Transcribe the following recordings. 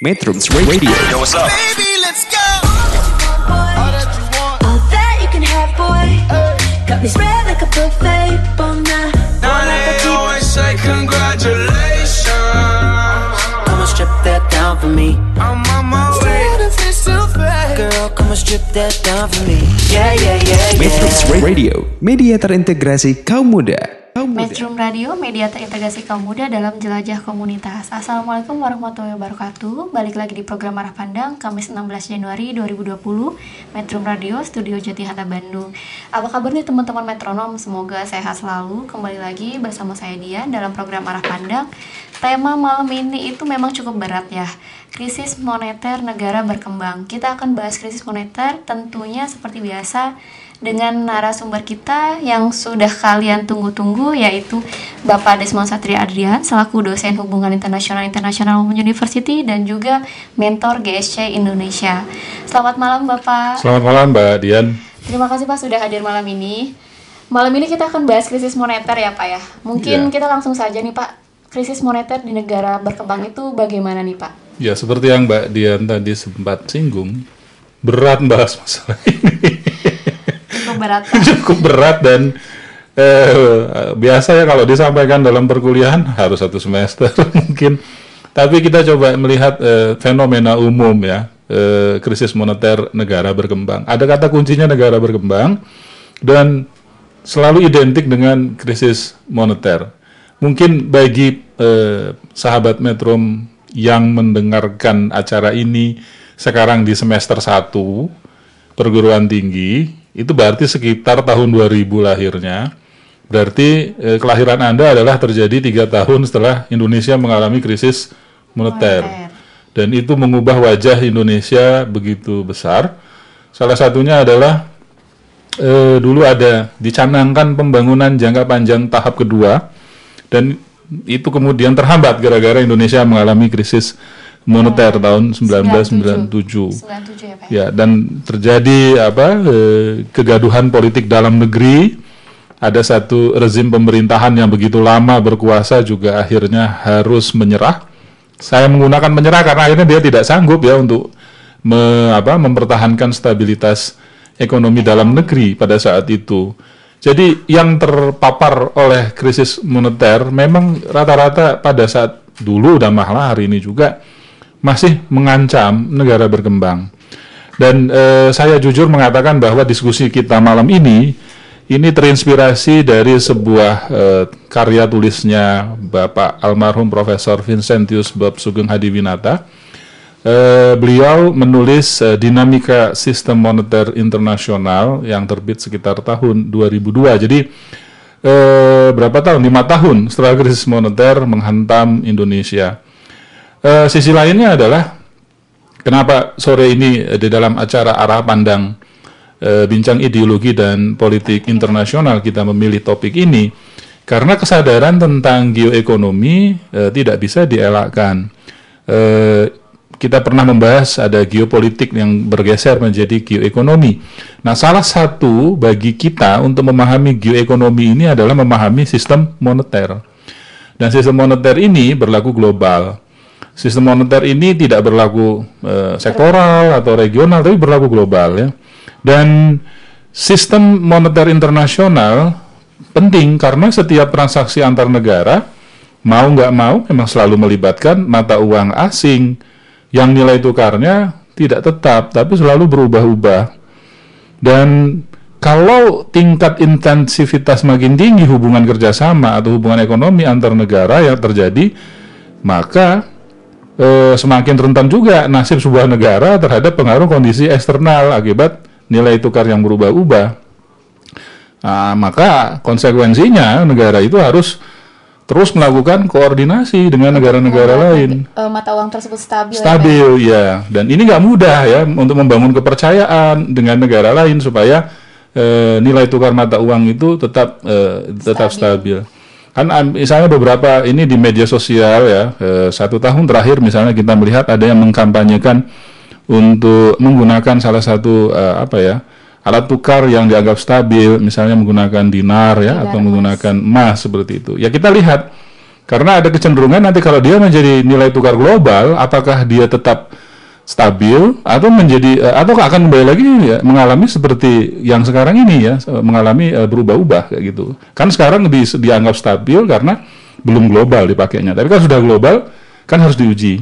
Metrums Radio. Yo, what's up? Baby, let's go. All that you want. All that you can have, boy. Got me spread like a buffet. Now they always say congratulations. Come and strip that down for me. I'm on my way. Girl, come and strip that down for me. Yeah, yeah, yeah, Metrums yeah. Radio, media terintegrasi kaum muda. Kaum muda. Radio, media terintegrasi kaum muda dalam jelajah komunitas. Assalamualaikum warahmatullahi wabarakatuh. Balik lagi di program Arah Pandang, Kamis 16 Januari 2020, Metrum Radio, Studio Jati Hata Bandung. Apa kabar nih teman-teman metronom? Semoga sehat selalu. Kembali lagi bersama saya Dian dalam program Arah Pandang. Tema malam ini itu memang cukup berat ya. Krisis moneter negara berkembang. Kita akan bahas krisis moneter tentunya seperti biasa dengan narasumber kita yang sudah kalian tunggu-tunggu yaitu Bapak Desmond Satria Adrian selaku dosen hubungan internasional International Women University dan juga mentor GSC Indonesia. Selamat malam Bapak. Selamat malam Mbak Dian. Terima kasih Pak sudah hadir malam ini. Malam ini kita akan bahas krisis moneter ya Pak ya. Mungkin Iya. kita langsung saja nih Pak. Krisis moneter di negara berkembang itu bagaimana nih Pak? Ya seperti yang Mbak Dian tadi sempat singgung, berat bahas masalah ini. Berat. Cukup berat dan eh, biasa ya kalau disampaikan dalam perkuliahan harus satu semester mungkin. Tapi kita coba melihat eh, fenomena umum ya, eh, krisis moneter negara berkembang. Ada kata kuncinya negara berkembang dan selalu identik dengan krisis moneter. Mungkin bagi eh, sahabat Metrum yang mendengarkan acara ini sekarang di semester 1 perguruan tinggi, itu berarti sekitar tahun 2000 lahirnya. Berarti eh, kelahiran Anda adalah terjadi tiga tahun setelah Indonesia mengalami krisis moneter. Moneter. Dan itu mengubah wajah Indonesia begitu besar. Salah satunya adalah eh, dulu ada dicanangkan pembangunan jangka panjang tahap kedua dan itu kemudian terhambat gara-gara Indonesia mengalami krisis moneter tahun 1997. 97 ya Pak. Ya, dan terjadi apa eh, kegaduhan politik dalam negeri. Ada satu rezim pemerintahan yang begitu lama berkuasa juga akhirnya harus menyerah. Saya menggunakan menyerah karena akhirnya dia tidak sanggup ya untuk me- apa, mempertahankan stabilitas ekonomi dalam negeri pada saat itu. Jadi yang terpapar oleh krisis moneter memang rata-rata pada saat dulu dan malah hari ini juga masih mengancam negara berkembang. Dan eh, saya jujur mengatakan bahwa diskusi kita malam ini ini terinspirasi dari sebuah eh, karya tulisnya Bapak almarhum Profesor Vincentius Bob Sugeng Hadiwinata. Eh, beliau menulis eh, dinamika sistem moneter internasional yang terbit sekitar tahun 2002. Jadi eh, berapa tahun? Lima tahun setelah krisis moneter menghantam Indonesia. Eh, sisi lainnya adalah kenapa sore ini eh, di dalam acara arah pandang eh, bincang ideologi dan politik internasional kita memilih topik ini karena kesadaran tentang geoekonomi eh, tidak bisa dielakkan. Eh, kita pernah membahas ada geopolitik yang bergeser menjadi geoekonomi. Nah, salah satu bagi kita untuk memahami geoekonomi ini adalah memahami sistem moneter. Dan sistem moneter ini berlaku global. Sistem moneter ini tidak berlaku eh, sektoral atau regional, tapi berlaku global ya. Dan sistem moneter internasional penting karena setiap transaksi antar negara mau nggak mau memang selalu melibatkan mata uang asing yang nilai tukarnya tidak tetap tapi selalu berubah-ubah. Dan kalau tingkat intensivitas makin tinggi hubungan kerjasama atau hubungan ekonomi antar negara yang terjadi, maka eh, semakin rentan juga nasib sebuah negara terhadap pengaruh kondisi eksternal akibat nilai tukar yang berubah-ubah. Nah, maka konsekuensinya negara itu harus terus melakukan koordinasi dengan negara-negara lain Eh, mata uang tersebut stabil. ya, stabil ya dan ini nggak mudah ya untuk membangun kepercayaan dengan negara lain supaya eh, nilai tukar mata uang itu tetap eh, tetap stabil. Kan misalnya beberapa ini di media sosial ya eh, satu tahun terakhir misalnya kita melihat ada yang mengkampanyekan untuk menggunakan salah satu eh, apa ya alat tukar yang dianggap stabil, misalnya menggunakan dinar ya Dinar atau emas. menggunakan emas seperti itu. Ya kita lihat Karena ada kecenderungan nanti kalau dia menjadi nilai tukar global, apakah dia tetap stabil atau menjadi eh, atau akan kembali lagi ya mengalami seperti yang sekarang ini ya mengalami eh, berubah-ubah kayak gitu. Kan sekarang di, dianggap stabil karena belum global dipakainya. Tapi kan sudah global kan harus diuji.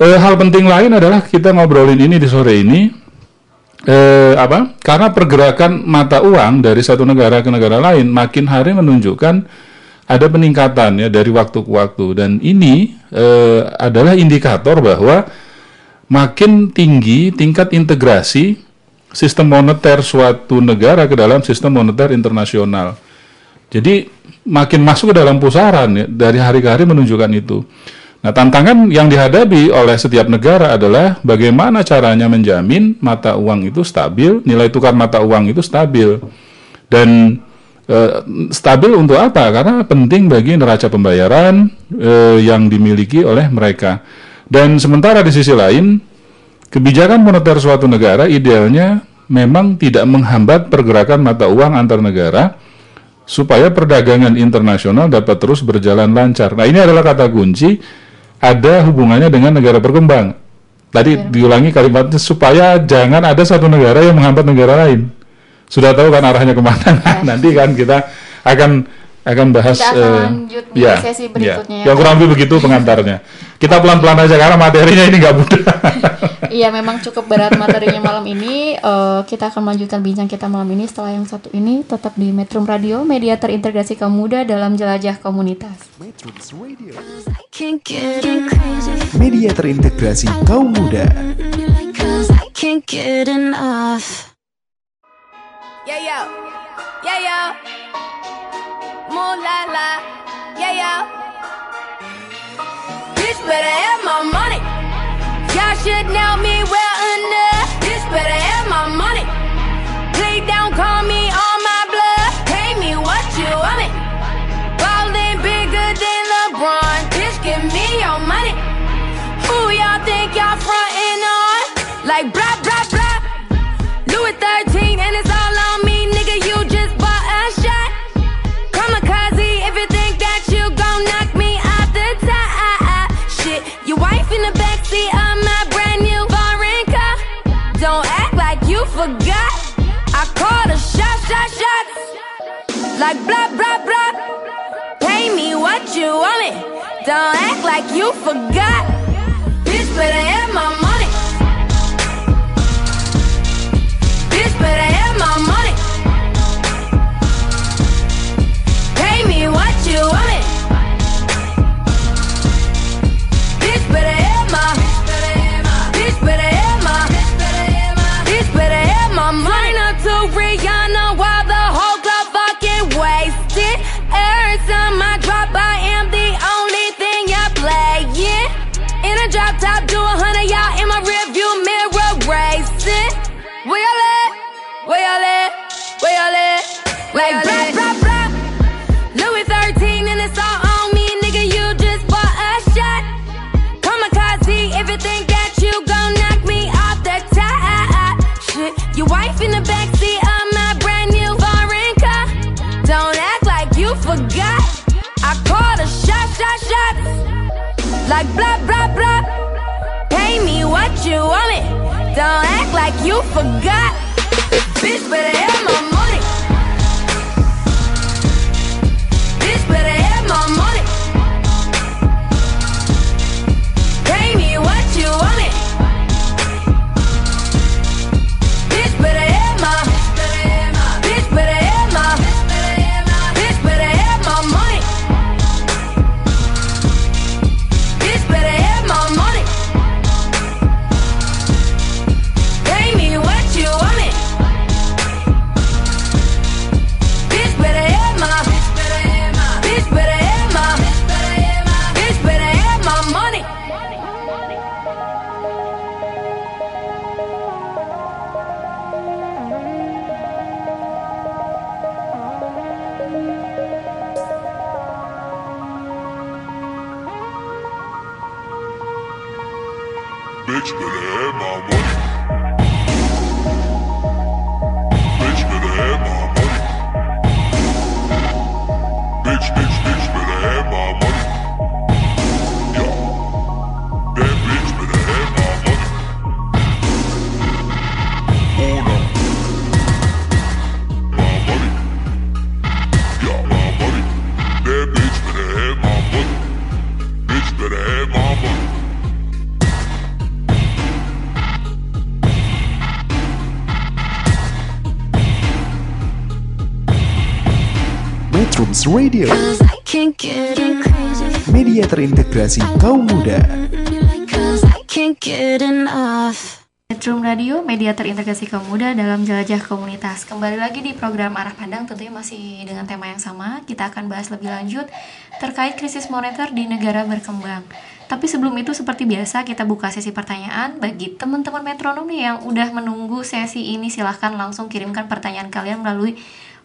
Eh, hal penting lain adalah kita ngobrolin ini di sore ini eh, apa? Karena pergerakan mata uang dari satu negara ke negara lain makin hari menunjukkan ada peningkatan ya dari waktu ke waktu dan ini adalah indikator bahwa makin tinggi tingkat integrasi sistem moneter suatu negara ke dalam sistem moneter internasional. Jadi makin masuk ke dalam pusaran ya, dari hari ke hari menunjukkan itu. Nah, tantangan yang dihadapi oleh setiap negara adalah bagaimana caranya menjamin mata uang itu stabil, nilai tukar mata uang itu stabil. Dan eh, stabil untuk apa? Karena penting bagi neraca pembayaran eh, yang dimiliki oleh mereka. Dan sementara di sisi lain, kebijakan moneter suatu negara idealnya memang tidak menghambat pergerakan mata uang antar negara supaya perdagangan internasional dapat terus berjalan lancar. Nah, ini adalah kata kunci ada hubungannya dengan negara berkembang. Tadi diulangi kalimatnya supaya jangan ada satu negara yang menghambat negara lain. Sudah tahu kan arahnya ke mana? Nah, nanti kan kita akan akan bahas Kita akan eh, lanjut di sesi berikutnya ya, Yang kurang lebih begitu pengantarnya. Kita pelan-pelan aja karena materinya ini nggak mudah. Iya memang cukup berat materinya malam ini. Eh, kita akan melanjutkan bincang kita malam ini setelah yang satu ini tetap di Metro Radio, media terintegrasi kaum muda dalam jelajah komunitas. Media terintegrasi kaum muda. Yeah, yo. Yeah, yo. Moon la la. Yeah, yo. Bitch better have my money. Y'all should know me well Like blah, blah, blah. Pay me what you want me. Don't act like you forgot. Bitch, better have my Don't act like you forgot. Bitch, better мечтали, мама. Radio, media terintegrasi kaum muda. Metro Radio, media terintegrasi kaum muda dalam jelajah komunitas. Kembali lagi di program Arah Pandang, tentunya masih dengan tema yang sama. Kita akan bahas lebih lanjut terkait krisis moneter di negara berkembang. Tapi sebelum itu seperti biasa kita buka sesi pertanyaan bagi teman-teman metronom nih yang udah menunggu sesi ini silahkan langsung kirimkan pertanyaan kalian melalui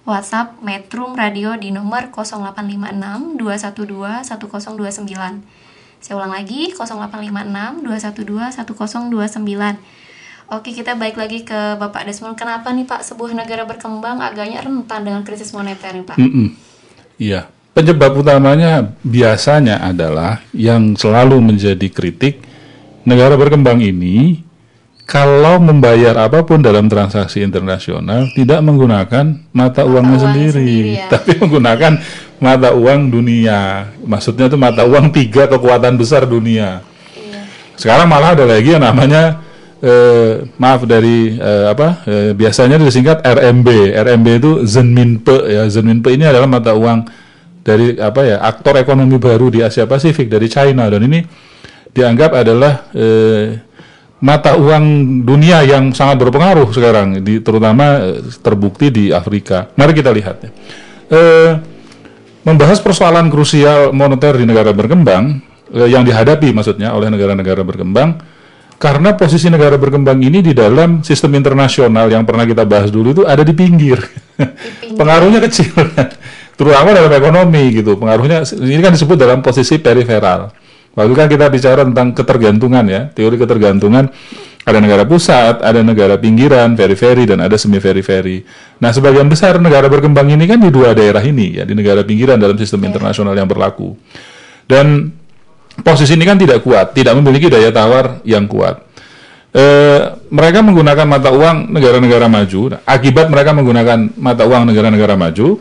WhatsApp Metrum Radio di nomor 0856 212 1029. Saya ulang lagi 0856 212 1029. Oke, kita balik lagi ke Bapak Desmond. Kenapa nih Pak sebuah negara berkembang agaknya rentan dengan krisis moneter nih Pak? Mm-mm. Iya. Penyebab utamanya biasanya adalah yang selalu menjadi kritik negara berkembang ini kalau membayar apa pun dalam transaksi internasional tidak menggunakan mata uangnya uangnya sendiri, sendiri, ya. tapi menggunakan mata uang dunia. Maksudnya itu mata uang tiga kekuatan besar dunia. Sekarang malah ada lagi yang namanya eh, maaf dari eh, apa eh, biasanya disingkat RMB. RMB itu Zenminpe ya. Zenminpe ini adalah mata uang dari apa ya aktor ekonomi baru di Asia Pasifik dari China dan ini dianggap adalah eh, mata uang dunia yang sangat berpengaruh sekarang di terutama eh, terbukti di Afrika. Mari kita lihat ya. Eh, membahas persoalan krusial moneter di negara berkembang eh, yang dihadapi maksudnya oleh negara-negara berkembang karena posisi negara berkembang ini di dalam sistem internasional yang pernah kita bahas dulu itu ada di pinggir, pengaruhnya kecil. Terutama dalam ekonomi gitu. Pengaruhnya ini kan disebut dalam posisi periferal waktu kan kita bicara tentang ketergantungan ya teori ketergantungan ada negara pusat, ada negara pinggiran, periferi, dan ada semi periferi. Nah, sebagian besar negara berkembang ini kan di dua daerah ini, ya di negara pinggiran dalam sistem internasional yang berlaku. Dan posisi ini kan tidak kuat, tidak memiliki daya tawar yang kuat. Eh, mereka menggunakan mata uang negara-negara maju. Akibat mereka menggunakan mata uang negara-negara maju,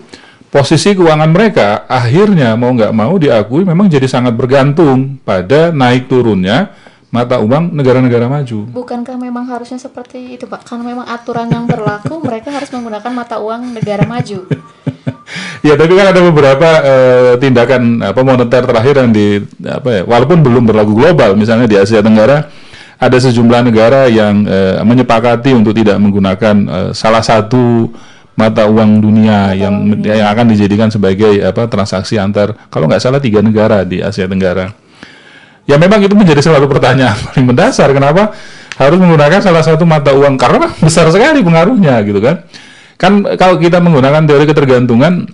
posisi keuangan mereka akhirnya mau nggak mau diakui memang jadi sangat bergantung pada naik turunnya mata uang negara-negara maju. Bukankah memang harusnya seperti itu Pak? Karena memang aturan yang berlaku mereka harus menggunakan mata uang negara maju. Ya, tapi kan ada beberapa eh, tindakan apa moneter terakhir yang di apa ya, walaupun belum berlaku global, misalnya di Asia Tenggara ada sejumlah negara yang eh, menyepakati untuk tidak menggunakan eh, salah satu mata uang dunia yang yang akan dijadikan sebagai apa transaksi antar kalau nggak salah tiga negara di Asia Tenggara. Ya memang itu menjadi selalu pertanyaan paling mendasar kenapa harus menggunakan salah satu mata uang karena besar sekali pengaruhnya gitu kan. Kan kalau kita menggunakan teori ketergantungan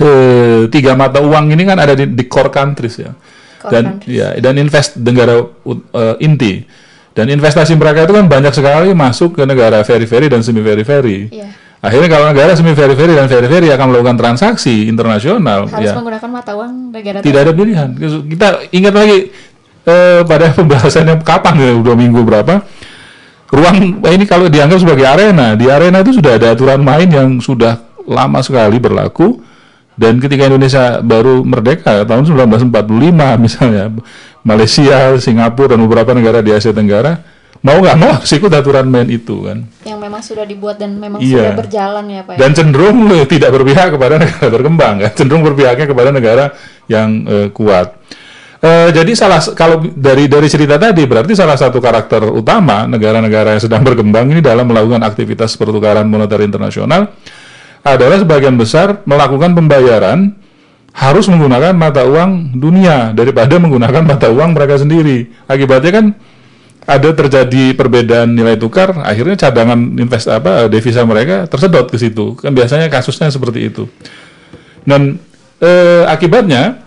eh, tiga mata uang ini kan ada di, di core countries ya. Core dan countries. ya dan invest negara eh, inti. Dan investasi mereka itu kan banyak sekali masuk ke negara very-very dan semi-very-very. Iya. Akhirnya kalau negara semi-very-very dan very-very akan melakukan transaksi internasional, Harus ya menggunakan mata uang negara tidak ada pilihan. Kita ingat lagi eh, pada pembahasan yang kapan ya, dua minggu berapa, ruang eh, ini kalau dianggap sebagai arena, di arena itu sudah ada aturan main yang sudah lama sekali berlaku. Dan ketika Indonesia baru merdeka tahun 1945 misalnya, Malaysia, Singapura dan beberapa negara di Asia Tenggara mau nggak mau harus ikut aturan main itu kan. yang memang sudah dibuat dan memang Iya. sudah berjalan ya Pak. ya? Dan cenderung eh, tidak berpihak kepada negara berkembang, kan? cenderung berpihaknya kepada negara yang eh, kuat. Eh, jadi salah kalau dari dari cerita tadi berarti salah satu karakter utama negara-negara yang sedang berkembang ini dalam melakukan aktivitas pertukaran moneter internasional adalah sebagian besar melakukan pembayaran harus menggunakan mata uang dunia daripada menggunakan mata uang mereka sendiri. Akibatnya kan ada terjadi perbedaan nilai tukar, akhirnya cadangan invest apa devisa mereka tersedot ke situ. Kan biasanya kasusnya seperti itu. Dan eh, akibatnya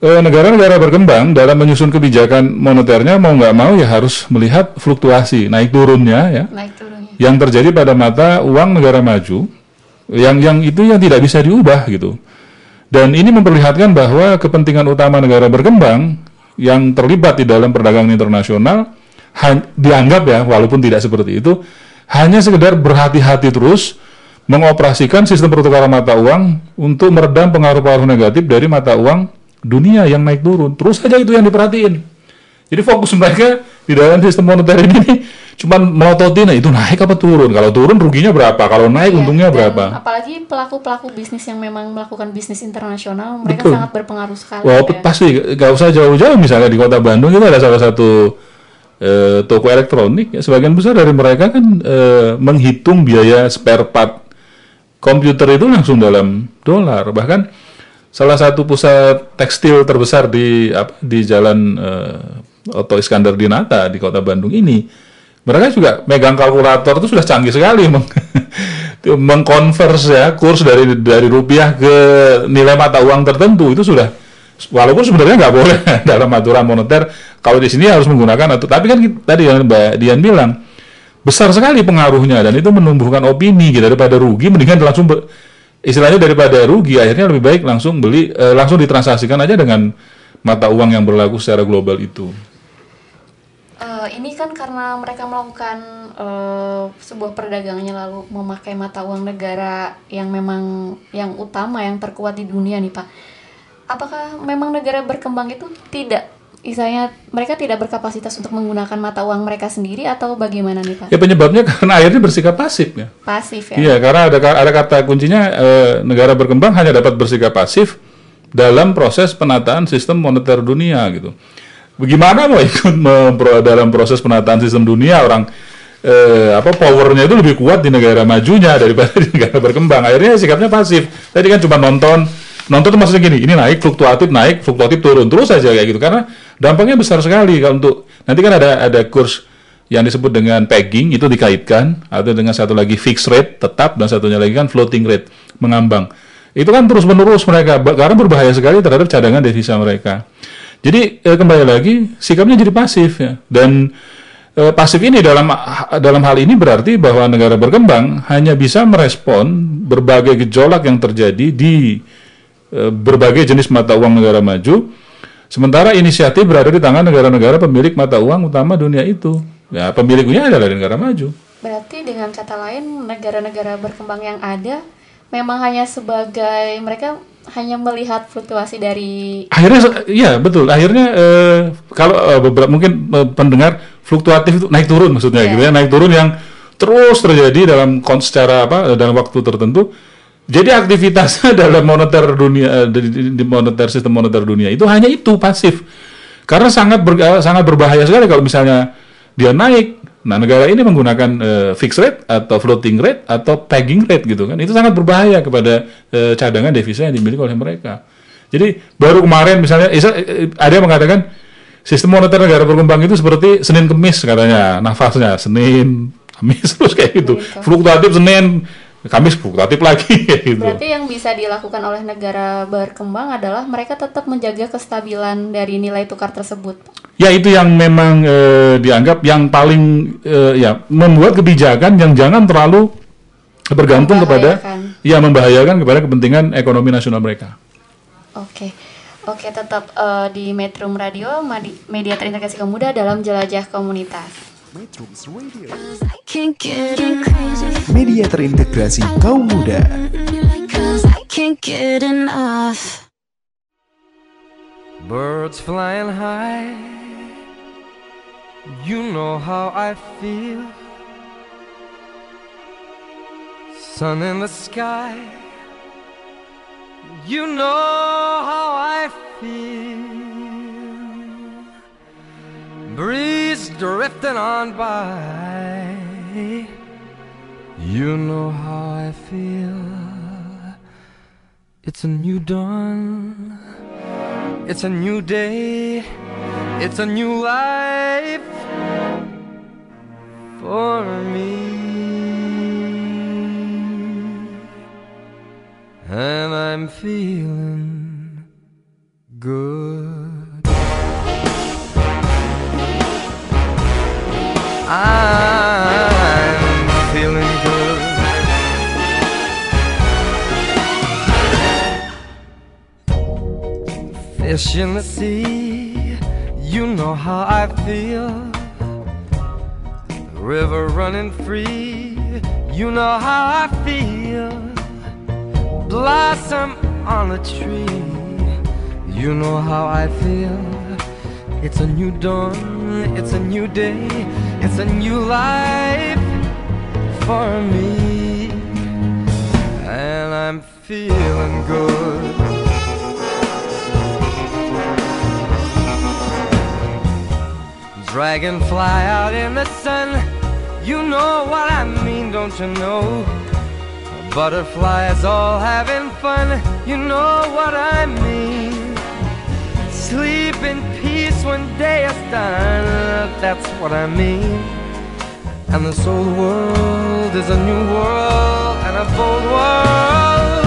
eh, negara-negara berkembang dalam menyusun kebijakan moneternya mau nggak mau ya harus melihat fluktuasi naik turunnya ya Naik turunnya. yang terjadi pada mata uang negara maju yang yang itu yang tidak bisa diubah gitu. Dan ini memperlihatkan bahwa kepentingan utama negara berkembang yang terlibat di dalam perdagangan internasional dianggap ya walaupun tidak seperti itu hanya sekedar berhati-hati terus mengoperasikan sistem pertukaran mata uang untuk meredam pengaruh-pengaruh negatif dari mata uang dunia yang naik turun. Terus saja itu yang diperhatiin. Jadi fokus mereka di dalam sistem moneter ini nih, cuman melototin nah, itu naik apa turun kalau turun ruginya berapa kalau naik Iya, untungnya berapa Apalagi pelaku-pelaku bisnis yang memang melakukan bisnis internasional, mereka Betul. sangat berpengaruh sekali. Wah, ya. pasti nggak usah jauh-jauh misalnya di kota Bandung itu ada salah satu eh, toko elektronik ya, sebagian besar dari mereka kan eh, menghitung biaya spare part komputer itu langsung dalam dolar. Bahkan salah satu pusat tekstil terbesar di apa, di jalan eh, Oto Iskandar Dinata di kota Bandung ini mereka juga megang kalkulator itu sudah canggih sekali meng mengkonvers ya kurs dari dari rupiah ke nilai mata uang tertentu itu sudah walaupun sebenarnya nggak boleh dalam aturan moneter kalau di sini harus menggunakan atau tapi kan tadi yang Mbak Dian bilang besar sekali pengaruhnya dan itu menumbuhkan opini gitu daripada rugi mendingan langsung ber- istilahnya daripada rugi akhirnya lebih baik langsung beli eh, langsung ditransaksikan aja dengan mata uang yang berlaku secara global itu. Eh, ini kan karena mereka melakukan eh, sebuah perdagangannya lalu memakai mata uang negara yang memang yang utama yang terkuat di dunia nih Pak. Apakah memang negara berkembang itu tidak misalnya mereka tidak berkapasitas untuk menggunakan mata uang mereka sendiri atau bagaimana nih Pak? Ya penyebabnya karena akhirnya bersikap pasif ya. Pasif ya. Iya, karena ada ada kata kuncinya eh, negara berkembang hanya dapat bersikap pasif dalam proses penataan sistem moneter dunia gitu. Bagaimana mau ikut dalam proses penataan sistem dunia orang eh, apa powernya itu lebih kuat di negara majunya daripada di negara berkembang. Akhirnya sikapnya pasif. Tadi kan cuma nonton nonton itu maksudnya gini, ini naik fluktuatif naik fluktuatif turun terus saja kayak gitu. Karena dampaknya besar sekali kalau untuk nanti kan ada ada kurs yang disebut dengan pegging itu dikaitkan atau dengan satu lagi fixed rate tetap dan satunya lagi kan floating rate mengambang. Itu kan terus menerus mereka karena berbahaya sekali terhadap cadangan devisa mereka. Jadi eh, kembali lagi sikapnya jadi pasif ya. Dan eh, pasif ini dalam dalam hal ini berarti bahwa negara berkembang hanya bisa merespon berbagai gejolak yang terjadi di berbagai jenis mata uang negara maju Sementara inisiatif berada di tangan negara-negara pemilik mata uang utama dunia itu. Ya, pemiliknya adalah negara maju. Berarti dengan kata lain negara-negara berkembang yang ada memang hanya sebagai mereka hanya melihat fluktuasi dari Akhirnya, iya betul. Akhirnya eh, kalau eh, beberapa mungkin eh, pendengar fluktuatif itu naik turun maksudnya Iya. gitu ya, naik turun yang terus terjadi dalam kon secara apa eh, dalam waktu tertentu. Jadi aktivitasnya dalam moneter dunia eh, di, moneter sistem moneter dunia itu hanya itu pasif. Karena sangat ber- sangat berbahaya sekali kalau misalnya dia naik. Nah, negara ini menggunakan eh, fixed rate atau floating rate atau pegging rate gitu kan. Itu sangat berbahaya kepada eh, cadangan devisa yang dimiliki oleh mereka. Jadi baru kemarin misalnya isa- ada yang mengatakan sistem moneter negara berkembang itu seperti Senin Kemis katanya nafasnya Senin Kamis terus kayak gitu. Begitu. Fluktuatif Senin Kamis fluktuatif lagi gitu. Berarti yang bisa dilakukan oleh negara berkembang adalah mereka tetap menjaga kestabilan dari nilai tukar tersebut. Ya itu yang memang eh, dianggap yang paling eh, ya membuat kebijakan yang jangan terlalu bergantung kepada ya membahayakan kepada kepentingan ekonomi nasional mereka. Oke. Oke, tetap eh, di Metro Radio, media terintegrasi kaum muda dalam jelajah komunitas. Can't get enough. Media terintegrasi kaum muda. Cause I can't get enough. Birds flying high, you know how I feel. Sun in the sky, you know how I feel. Breeze drifting on by, you know how I feel. It's a new dawn. It's a new day, it's a new life for me. And I'm feeling I feel. River running free, you know how I feel. Blossom on a tree, you know how I feel. It's a new dawn, it's a new day, It's a new life for me. And I'm feeling good. Dragonfly out in the sun. You know what I mean, don't you know? Butterflies all having fun. You know what I mean. Sleep in peace when day is done. That's what I mean. And this old world is a new world and a bold world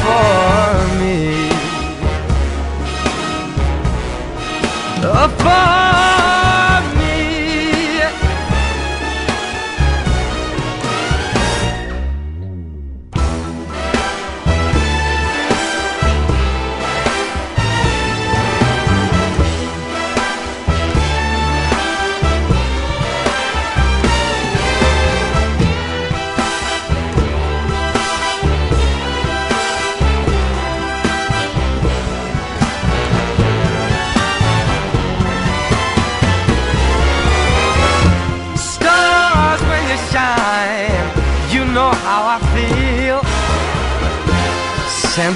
for me. Uh,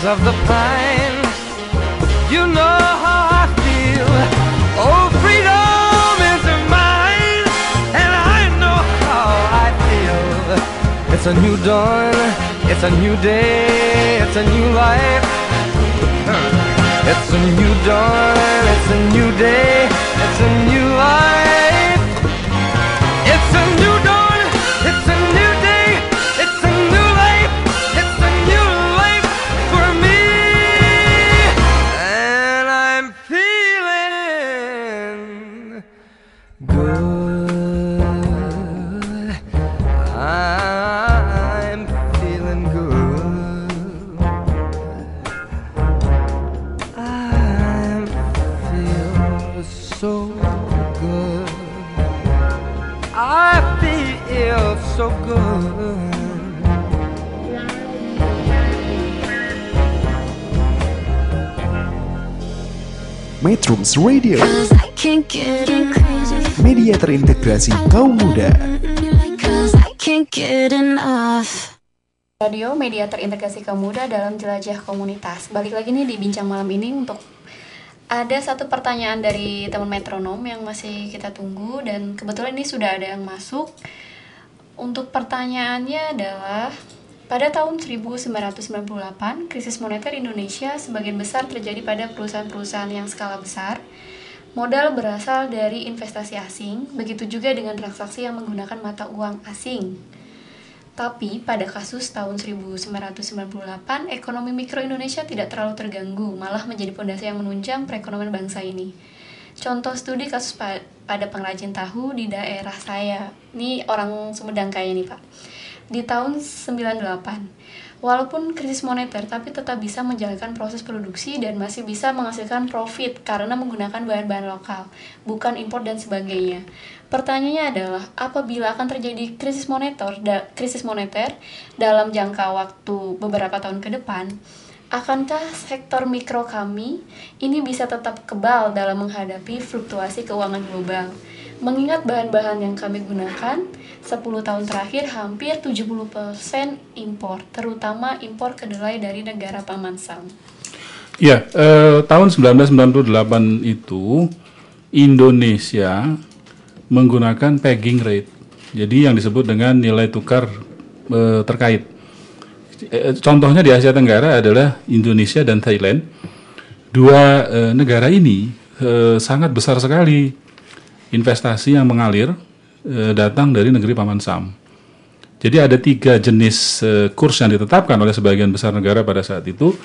of the pine, you know how I feel. Oh, freedom is mine, and I know how I feel. It's a new dawn, it's a new day, it's a new life. It's a new dawn, it's a new day, it's a new Metrums Radio, Cause I can't get enough. media terintegrasi kaum muda. Radio media terintegrasi kaum muda dalam jelajah komunitas. Balik lagi nih di bincang malam ini untuk ada satu pertanyaan dari teman metronom yang masih kita tunggu dan kebetulan ini sudah ada yang masuk. Untuk pertanyaannya adalah pada tahun 1998, krisis moneter Indonesia sebagian besar terjadi pada perusahaan-perusahaan yang skala besar. Modal berasal dari investasi asing, begitu juga dengan transaksi yang menggunakan mata uang asing. Tapi pada kasus tahun 1998, ekonomi mikro Indonesia tidak terlalu terganggu, malah menjadi pondasi yang menunjang perekonomian bangsa ini. Contoh studi kasus pa- pada pengrajin tahu di daerah saya. Ini orang Sumedang kayaknya nih, Pak. Di tahun 98. Walaupun krisis moneter, tapi tetap bisa menjalankan proses produksi dan masih bisa menghasilkan profit karena menggunakan bahan-bahan lokal, bukan impor dan sebagainya. Pertanyaannya adalah, apabila akan terjadi krisis moneter, da- krisis moneter dalam jangka waktu beberapa tahun ke depan, akankah sektor mikro kami ini bisa tetap kebal dalam menghadapi fluktuasi keuangan global? Mengingat bahan-bahan yang kami gunakan 10 tahun terakhir hampir 70% impor, terutama impor kedelai dari negara Paman Sam. Ya, eh, tahun 1998 itu Indonesia menggunakan pegging rate. Jadi yang disebut dengan nilai tukar eh, terkait. Eh, contohnya di Asia Tenggara adalah Indonesia dan Thailand. Dua eh, negara ini eh, sangat besar sekali investasi yang mengalir eh, datang dari negeri Paman Sam. Jadi ada tiga jenis eh, kurs yang ditetapkan oleh sebagian besar negara pada saat itu.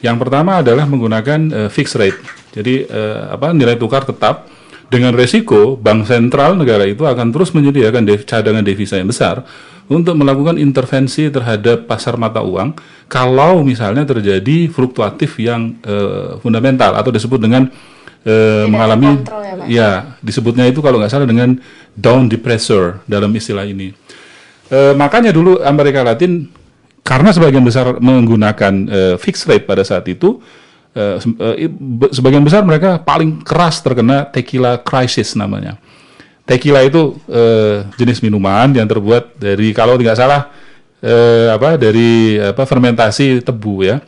Yang pertama adalah menggunakan eh, fixed rate. Jadi apa nilai tukar tetap dengan resiko bank sentral negara itu akan terus menyediakan cadangan devisa yang besar untuk melakukan intervensi terhadap pasar mata uang kalau misalnya terjadi fluktuatif yang fundamental atau disebut dengan eh, mengalami kontrol ya, Pak? ya disebutnya itu kalau nggak salah dengan down depressor dalam istilah ini. Eh, makanya dulu Amerika Latin karena sebagian besar menggunakan eh, fixed rate pada saat itu, eh, sebagian besar mereka paling keras terkena tequila crisis namanya. tequila itu eh, jenis minuman yang terbuat dari kalau tidak salah eh, apa dari apa fermentasi tebu ya.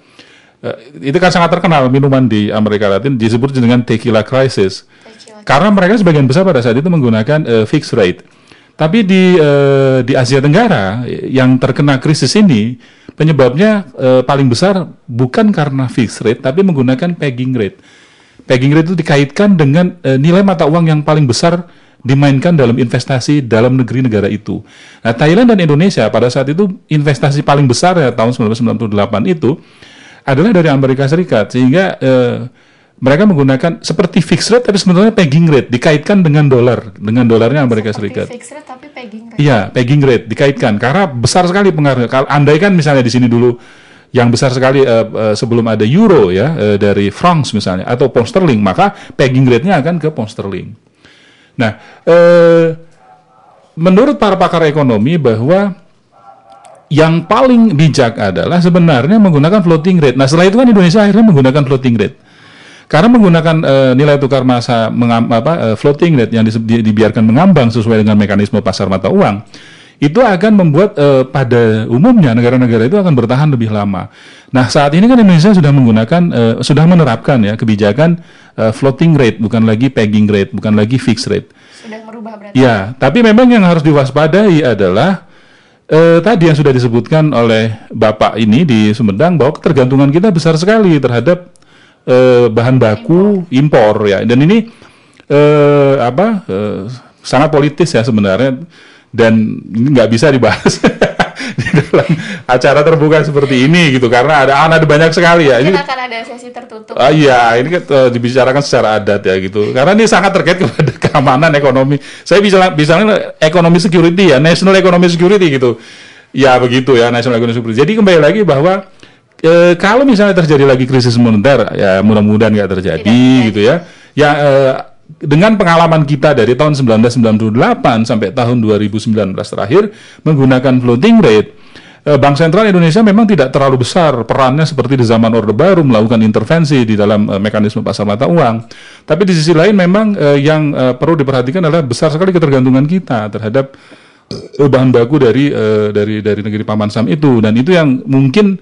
Eh, itu kan sangat terkenal minuman di Amerika Latin disebut dengan tequila crisis. Tequila. Karena mereka sebagian besar pada saat itu menggunakan eh, fixed rate. Tapi di eh, di Asia Tenggara yang terkena krisis ini penyebabnya eh, paling besar bukan karena fixed rate tapi menggunakan pegging rate. Pegging rate itu dikaitkan dengan eh, nilai mata uang yang paling besar dimainkan dalam investasi dalam negeri negara itu. Nah, Thailand dan Indonesia pada saat itu investasi paling besar ya tahun 1998 itu adalah dari Amerika Serikat sehingga eh, mereka menggunakan seperti fixed rate tapi sebenarnya pegging rate dikaitkan dengan dolar dengan dolarnya Amerika Seperti Serikat. fixed rate tapi pegging rate. Iya, pegging rate dikaitkan karena besar sekali pengaruhnya. Kalau andai kan misalnya di sini dulu yang besar sekali eh, eh, sebelum ada euro ya eh, dari francs misalnya atau pound sterling, maka pegging rate-nya akan ke pound sterling. Nah, eh, menurut para pakar ekonomi bahwa yang paling bijak adalah sebenarnya menggunakan floating rate. Nah, setelah itu kan Indonesia akhirnya menggunakan floating rate. Karena menggunakan eh, nilai tukar masa mengam, apa, eh, floating rate yang di- dibiarkan mengambang sesuai dengan mekanisme pasar mata uang, itu akan membuat eh, pada umumnya negara-negara itu akan bertahan lebih lama. Nah saat ini kan Indonesia sudah menggunakan eh, sudah menerapkan ya kebijakan eh, floating rate bukan lagi pegging rate bukan lagi fixed rate. Sudah merubah berarti. Ya, tapi memang yang harus diwaspadai adalah eh, tadi yang sudah disebutkan oleh Bapak ini di Sumedang bahwa ketergantungan kita besar sekali terhadap eh, bahan baku impor. ya. Dan ini eh, apa eh, sangat politis ya sebenarnya dan ini nggak bisa dibahas di dalam acara terbuka seperti ini gitu karena ada ada banyak sekali ya. Mungkin Ini akan ada sesi tertutup. Ah iya, ini kan eh, dibicarakan secara adat ya gitu. Karena ini sangat terkait kepada keamanan ekonomi. Saya bisa bicara ekonomi security ya, national economy security gitu. Ya begitu ya, national economy security. Jadi kembali lagi bahwa eh, kalau misalnya terjadi lagi krisis moneter, ya mudah-mudahan nggak terjadi Tidak gitu ya. Ya eh, dengan pengalaman kita dari tahun 1998 sampai tahun 2019 terakhir menggunakan floating rate Eh, Bank Sentral Indonesia memang tidak terlalu besar perannya seperti di zaman Orde Baru melakukan intervensi di dalam eh, mekanisme pasar mata uang. Tapi di sisi lain memang eh, yang perlu diperhatikan adalah besar sekali ketergantungan kita terhadap bahan baku dari dari dari negeri paman sam itu dan itu yang mungkin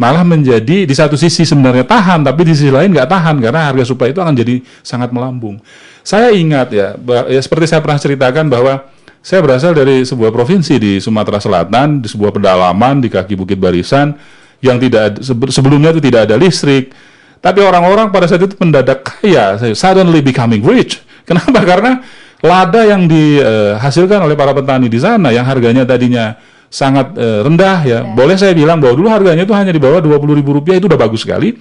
malah menjadi di satu sisi sebenarnya tahan tapi di sisi lain nggak tahan karena harga supply itu akan jadi sangat melambung. Saya ingat ya, ya seperti saya pernah ceritakan bahwa saya berasal dari sebuah provinsi di Sumatera Selatan, di sebuah pedalaman di kaki Bukit Barisan yang tidak sebelumnya itu tidak ada listrik. Tapi orang-orang pada saat itu mendadak kaya, suddenly becoming rich. Kenapa? Karena lada yang dihasilkan oleh para petani di sana yang harganya tadinya sangat eh, rendah ya. Boleh saya bilang bahwa dulu harganya itu hanya di bawah 20 ribu rupiah itu udah bagus sekali.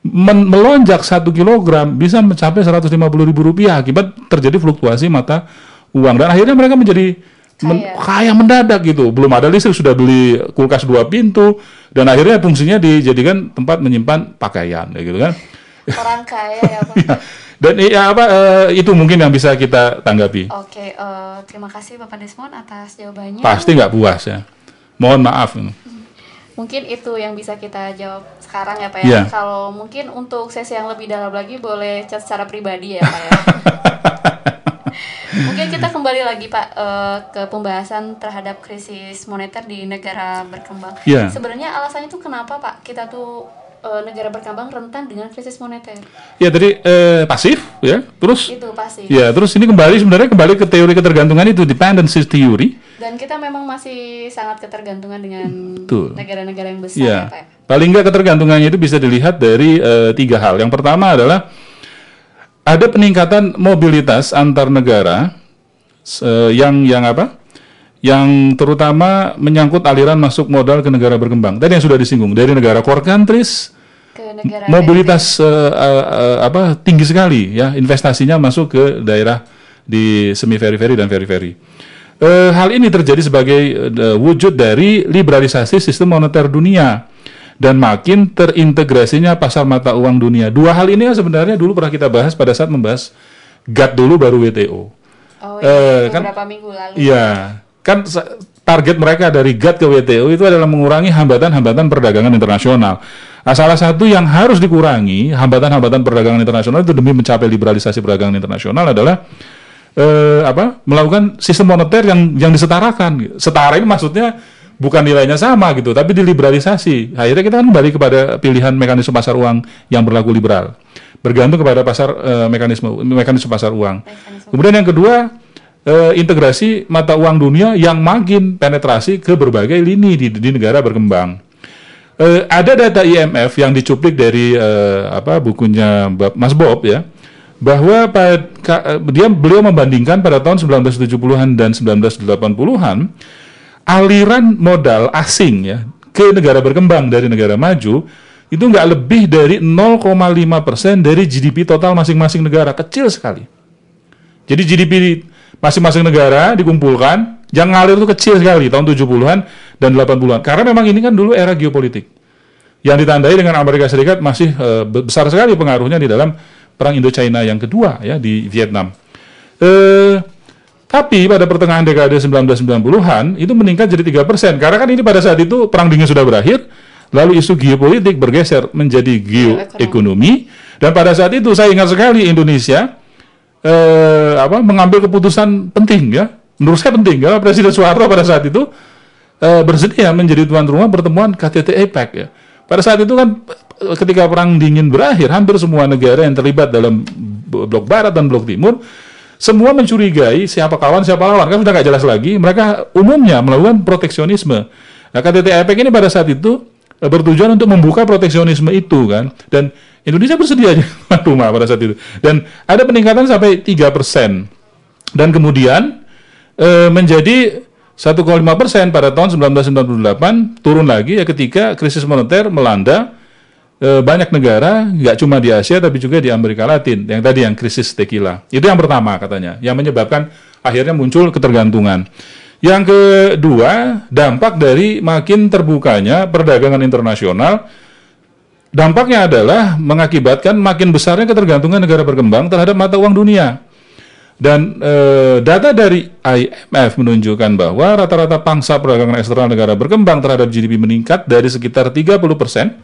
Men- melonjak satu kilogram bisa mencapai 150 ribu rupiah akibat terjadi fluktuasi mata uang dan akhirnya mereka menjadi men- Kaya. kaya mendadak gitu. Belum ada listrik sudah beli kulkas dua pintu dan akhirnya fungsinya dijadikan tempat menyimpan pakaian ya gitu kan. Orang kaya ya Pak. Dan ya apa eh, itu mungkin yang bisa kita tanggapi. Oke, eh, terima kasih Bapak Desmond atas jawabannya. Pasti nggak puas ya. Mohon maaf. Mungkin itu yang bisa kita jawab sekarang ya Pak ya. Kalau mungkin untuk sesi yang lebih dalam lagi boleh chat secara pribadi ya Pak ya. mungkin kita kembali lagi Pak eh, ke pembahasan terhadap krisis moneter di negara berkembang. Iya. Sebenarnya alasannya itu kenapa Pak kita tuh eh, negara berkembang rentan dengan krisis moneter? Ya tadi eh, pasif ya. Terus Itu pasti. ya terus ini kembali sebenarnya kembali ke teori ketergantungan itu dependency theory. Dan kita memang masih sangat ketergantungan dengan negara-negara yang besar Ya, ya Pak. ya. paling nggak ketergantungannya itu bisa dilihat dari eh, tiga hal. Yang pertama adalah ada peningkatan mobilitas antar negara eh, yang yang apa? Yang terutama menyangkut aliran masuk modal ke negara berkembang. Tadi yang sudah disinggung dari negara core countries Ke negara mobilitas eh, eh, apa tinggi sekali ya investasinya masuk ke daerah di semi periferi dan periferi. Eh, hal ini terjadi sebagai eh, wujud dari liberalisasi sistem moneter dunia dan makin terintegrasinya pasar mata uang dunia. Dua hal ini kan sebenarnya dulu pernah kita bahas pada saat membahas GATT dulu baru WTO. Oh Eh, iya, kan- beberapa minggu lalu. Iya, kan target mereka dari GATT ke WTO itu adalah mengurangi hambatan-hambatan perdagangan internasional. Nah, salah satu yang harus dikurangi hambatan-hambatan perdagangan internasional itu demi mencapai liberalisasi perdagangan internasional adalah eh, apa melakukan sistem moneter yang yang disetarakan. Setara ini maksudnya bukan nilainya sama gitu, tapi diliberalisasi. Akhirnya kita kan kembali kepada pilihan mekanisme pasar uang yang berlaku liberal, bergantung kepada pasar eh, mekanisme mekanisme pasar uang. Kemudian yang kedua eh, integrasi mata uang dunia yang makin penetrasi ke berbagai lini di, di negara berkembang. Eh, ada data IMF yang dicuplik dari eh, apa bukunya Mas Bob ya bahwa dia beliau membandingkan pada tahun 1970-an dan 1980-an aliran modal asing ya ke negara berkembang dari negara maju itu nggak lebih dari 0,5 persen dari GDP total masing-masing negara kecil sekali. Jadi GDP masing-masing negara dikumpulkan, yang ngalir itu kecil sekali tahun 70-an dan 80-an. Karena memang ini kan dulu era geopolitik. Yang ditandai dengan Amerika Serikat masih be- besar sekali pengaruhnya di dalam perang Indo-China yang kedua ya di Vietnam. Eh tapi pada pertengahan dekade 1990-an itu meningkat jadi 3%. Karena kan ini pada saat itu perang dingin sudah berakhir, lalu isu geopolitik bergeser menjadi geoekonomi dan pada saat itu saya ingat sekali Indonesia eh, apa mengambil keputusan penting ya menurut saya penting karena Presiden Soeharto pada saat itu eh, bersedia menjadi tuan rumah pertemuan KTT APEC ya pada saat itu kan ketika perang dingin berakhir hampir semua negara yang terlibat dalam blok barat dan blok timur semua mencurigai siapa kawan siapa lawan. Kan sudah nggak jelas lagi mereka umumnya melakukan proteksionisme. Nah KTT APEC ini pada saat itu eh, bertujuan untuk membuka proteksionisme itu kan. Dan Indonesia bersedia tuan rumah pada saat itu. Dan ada peningkatan sampai 3% dan kemudian eh, menjadi 1,5 persen pada tahun 1998 turun lagi. Ya ketika krisis moneter melanda eh, banyak negara nggak cuma di Asia tapi juga di Amerika Latin. Yang tadi yang krisis tequila. Itu yang pertama katanya yang menyebabkan akhirnya muncul ketergantungan. Yang kedua dampak dari makin terbukanya perdagangan internasional. Dampaknya adalah mengakibatkan makin besarnya ketergantungan negara berkembang terhadap mata uang dunia dan eh, data dari IMF menunjukkan bahwa rata-rata pangsa perdagangan eksternal negara berkembang terhadap GDP meningkat dari sekitar 30 persen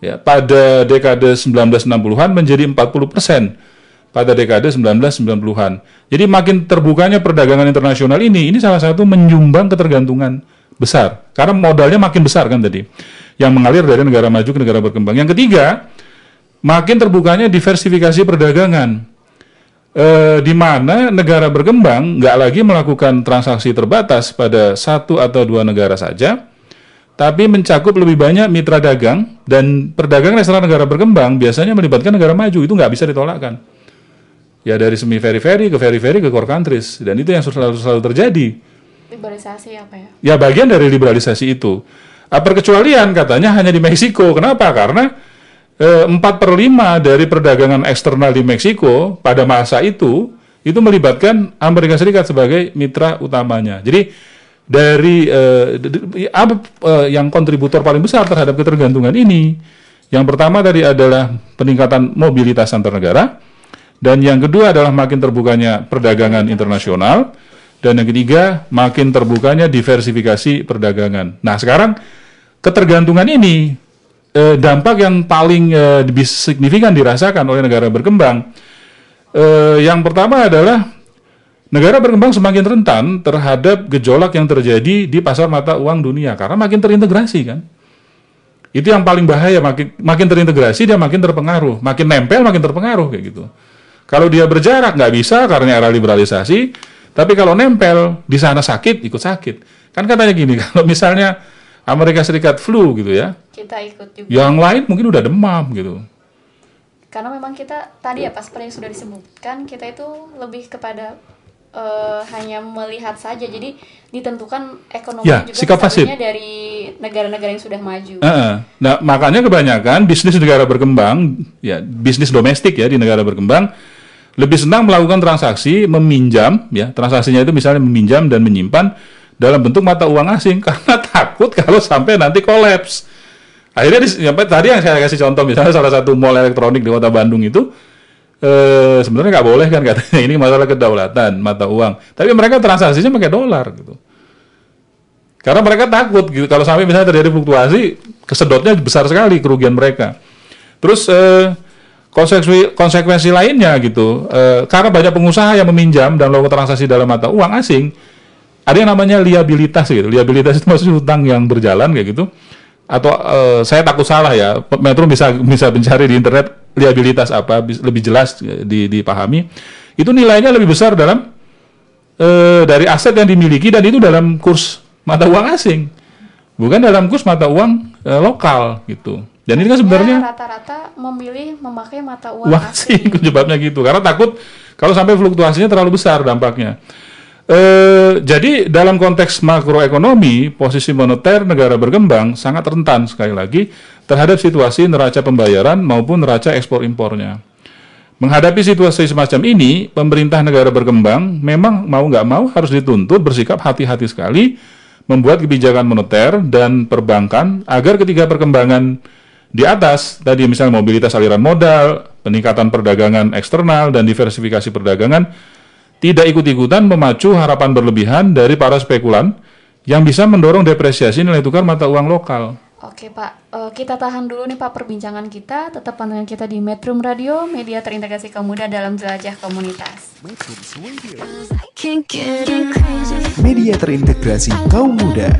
ya, pada dekade 1960-an menjadi 40 persen pada dekade 1990-an. Jadi makin terbukanya perdagangan internasional ini, ini salah satu menyumbang ketergantungan besar. Karena modalnya makin besar kan tadi, yang mengalir dari negara maju ke negara berkembang. Yang ketiga, makin terbukanya diversifikasi perdagangan eh, di mana negara berkembang nggak lagi melakukan transaksi terbatas pada satu atau dua negara saja, tapi mencakup lebih banyak mitra dagang dan perdagangan eksternal negara berkembang biasanya melibatkan negara maju itu nggak bisa ditolakkan. Ya dari semi very very ke very very ke core countries dan itu yang selalu selalu terjadi. Liberalisasi apa ya? Ya bagian dari liberalisasi itu. Ah, perkecualian katanya hanya di Meksiko. Kenapa? Karena 4 per 5 dari perdagangan eksternal di Meksiko pada masa itu, itu melibatkan Amerika Serikat sebagai mitra utamanya. Jadi dari eh, apa eh, yang kontributor paling besar terhadap ketergantungan ini, yang pertama tadi adalah peningkatan mobilitas antar negara, dan yang kedua adalah makin terbukanya perdagangan internasional. Dan yang ketiga, makin terbukanya diversifikasi perdagangan. Nah, sekarang ketergantungan ini eh, dampak yang paling eh, signifikan dirasakan oleh negara berkembang. Eh, yang pertama adalah negara berkembang semakin rentan terhadap gejolak yang terjadi di pasar mata uang dunia karena makin terintegrasi kan. Itu yang paling bahaya, makin makin terintegrasi dia makin terpengaruh, makin nempel makin terpengaruh kayak gitu. Kalau dia berjarak nggak bisa karena era liberalisasi, tapi kalau nempel di sana sakit ikut sakit. Kan katanya gini, kalau misalnya Amerika Serikat flu gitu ya, Kita ikut juga. yang lain mungkin udah demam gitu. Karena memang kita tadi ya pas yang sudah disebutkan kita itu lebih kepada eh, hanya melihat saja. Jadi ditentukan ekonomi Ya, juga sikap pasif. dari negara-negara yang sudah maju. Heeh. Nah, makanya kebanyakan bisnis negara berkembang, ya bisnis domestik ya di negara berkembang, lebih senang melakukan transaksi meminjam, ya transaksinya itu misalnya meminjam dan menyimpan dalam bentuk mata uang asing karena takut kalau sampai nanti kolaps. Akhirnya sampai tadi yang saya kasih contoh misalnya salah satu mall elektronik di kota Bandung itu eh, sebenarnya nggak boleh kan katanya ini masalah kedaulatan mata uang, tapi mereka transaksinya pakai dolar gitu. Karena mereka takut gitu kalau sampai misalnya terjadi fluktuasi, kesedotnya besar sekali kerugian mereka. Terus eh, konsekuensi konsekuensi lainnya gitu eh, karena banyak pengusaha yang meminjam dan melakukan transaksi dalam mata uang asing ada yang namanya liabilitas gitu. Liabilitas itu maksudnya hutang yang berjalan kayak gitu. Atau eh, saya takut salah ya. Metro bisa bisa mencari di internet liabilitas apa lebih jelas eh, di, dipahami. Itu nilainya lebih besar dalam eh, dari aset yang dimiliki dan itu dalam kurs mata uang asing. Bukan dalam kurs mata uang eh, lokal gitu. Dan ini kan sebenarnya Ya, rata-rata memilih memakai mata uang, Wah sih asing. penyebabnya gitu. Karena takut kalau sampai fluktuasinya terlalu besar dampaknya. Eh, jadi dalam konteks makroekonomi posisi moneter negara berkembang sangat rentan sekali lagi terhadap situasi neraca pembayaran maupun neraca ekspor impornya. Menghadapi situasi semacam ini, pemerintah negara berkembang memang mau nggak mau harus dituntut bersikap hati-hati sekali membuat kebijakan moneter dan perbankan agar ketiga perkembangan di atas tadi misalnya mobilitas aliran modal, peningkatan perdagangan eksternal dan diversifikasi perdagangan tidak ikut-ikutan memacu harapan berlebihan dari para spekulan yang bisa mendorong depresiasi nilai tukar mata uang lokal. Oke Pak, Eh, kita tahan dulu nih Pak perbincangan kita. Tetap pantengin kita di Metro Radio, media terintegrasi kaum muda dalam jelajah komunitas. Media terintegrasi kaum muda.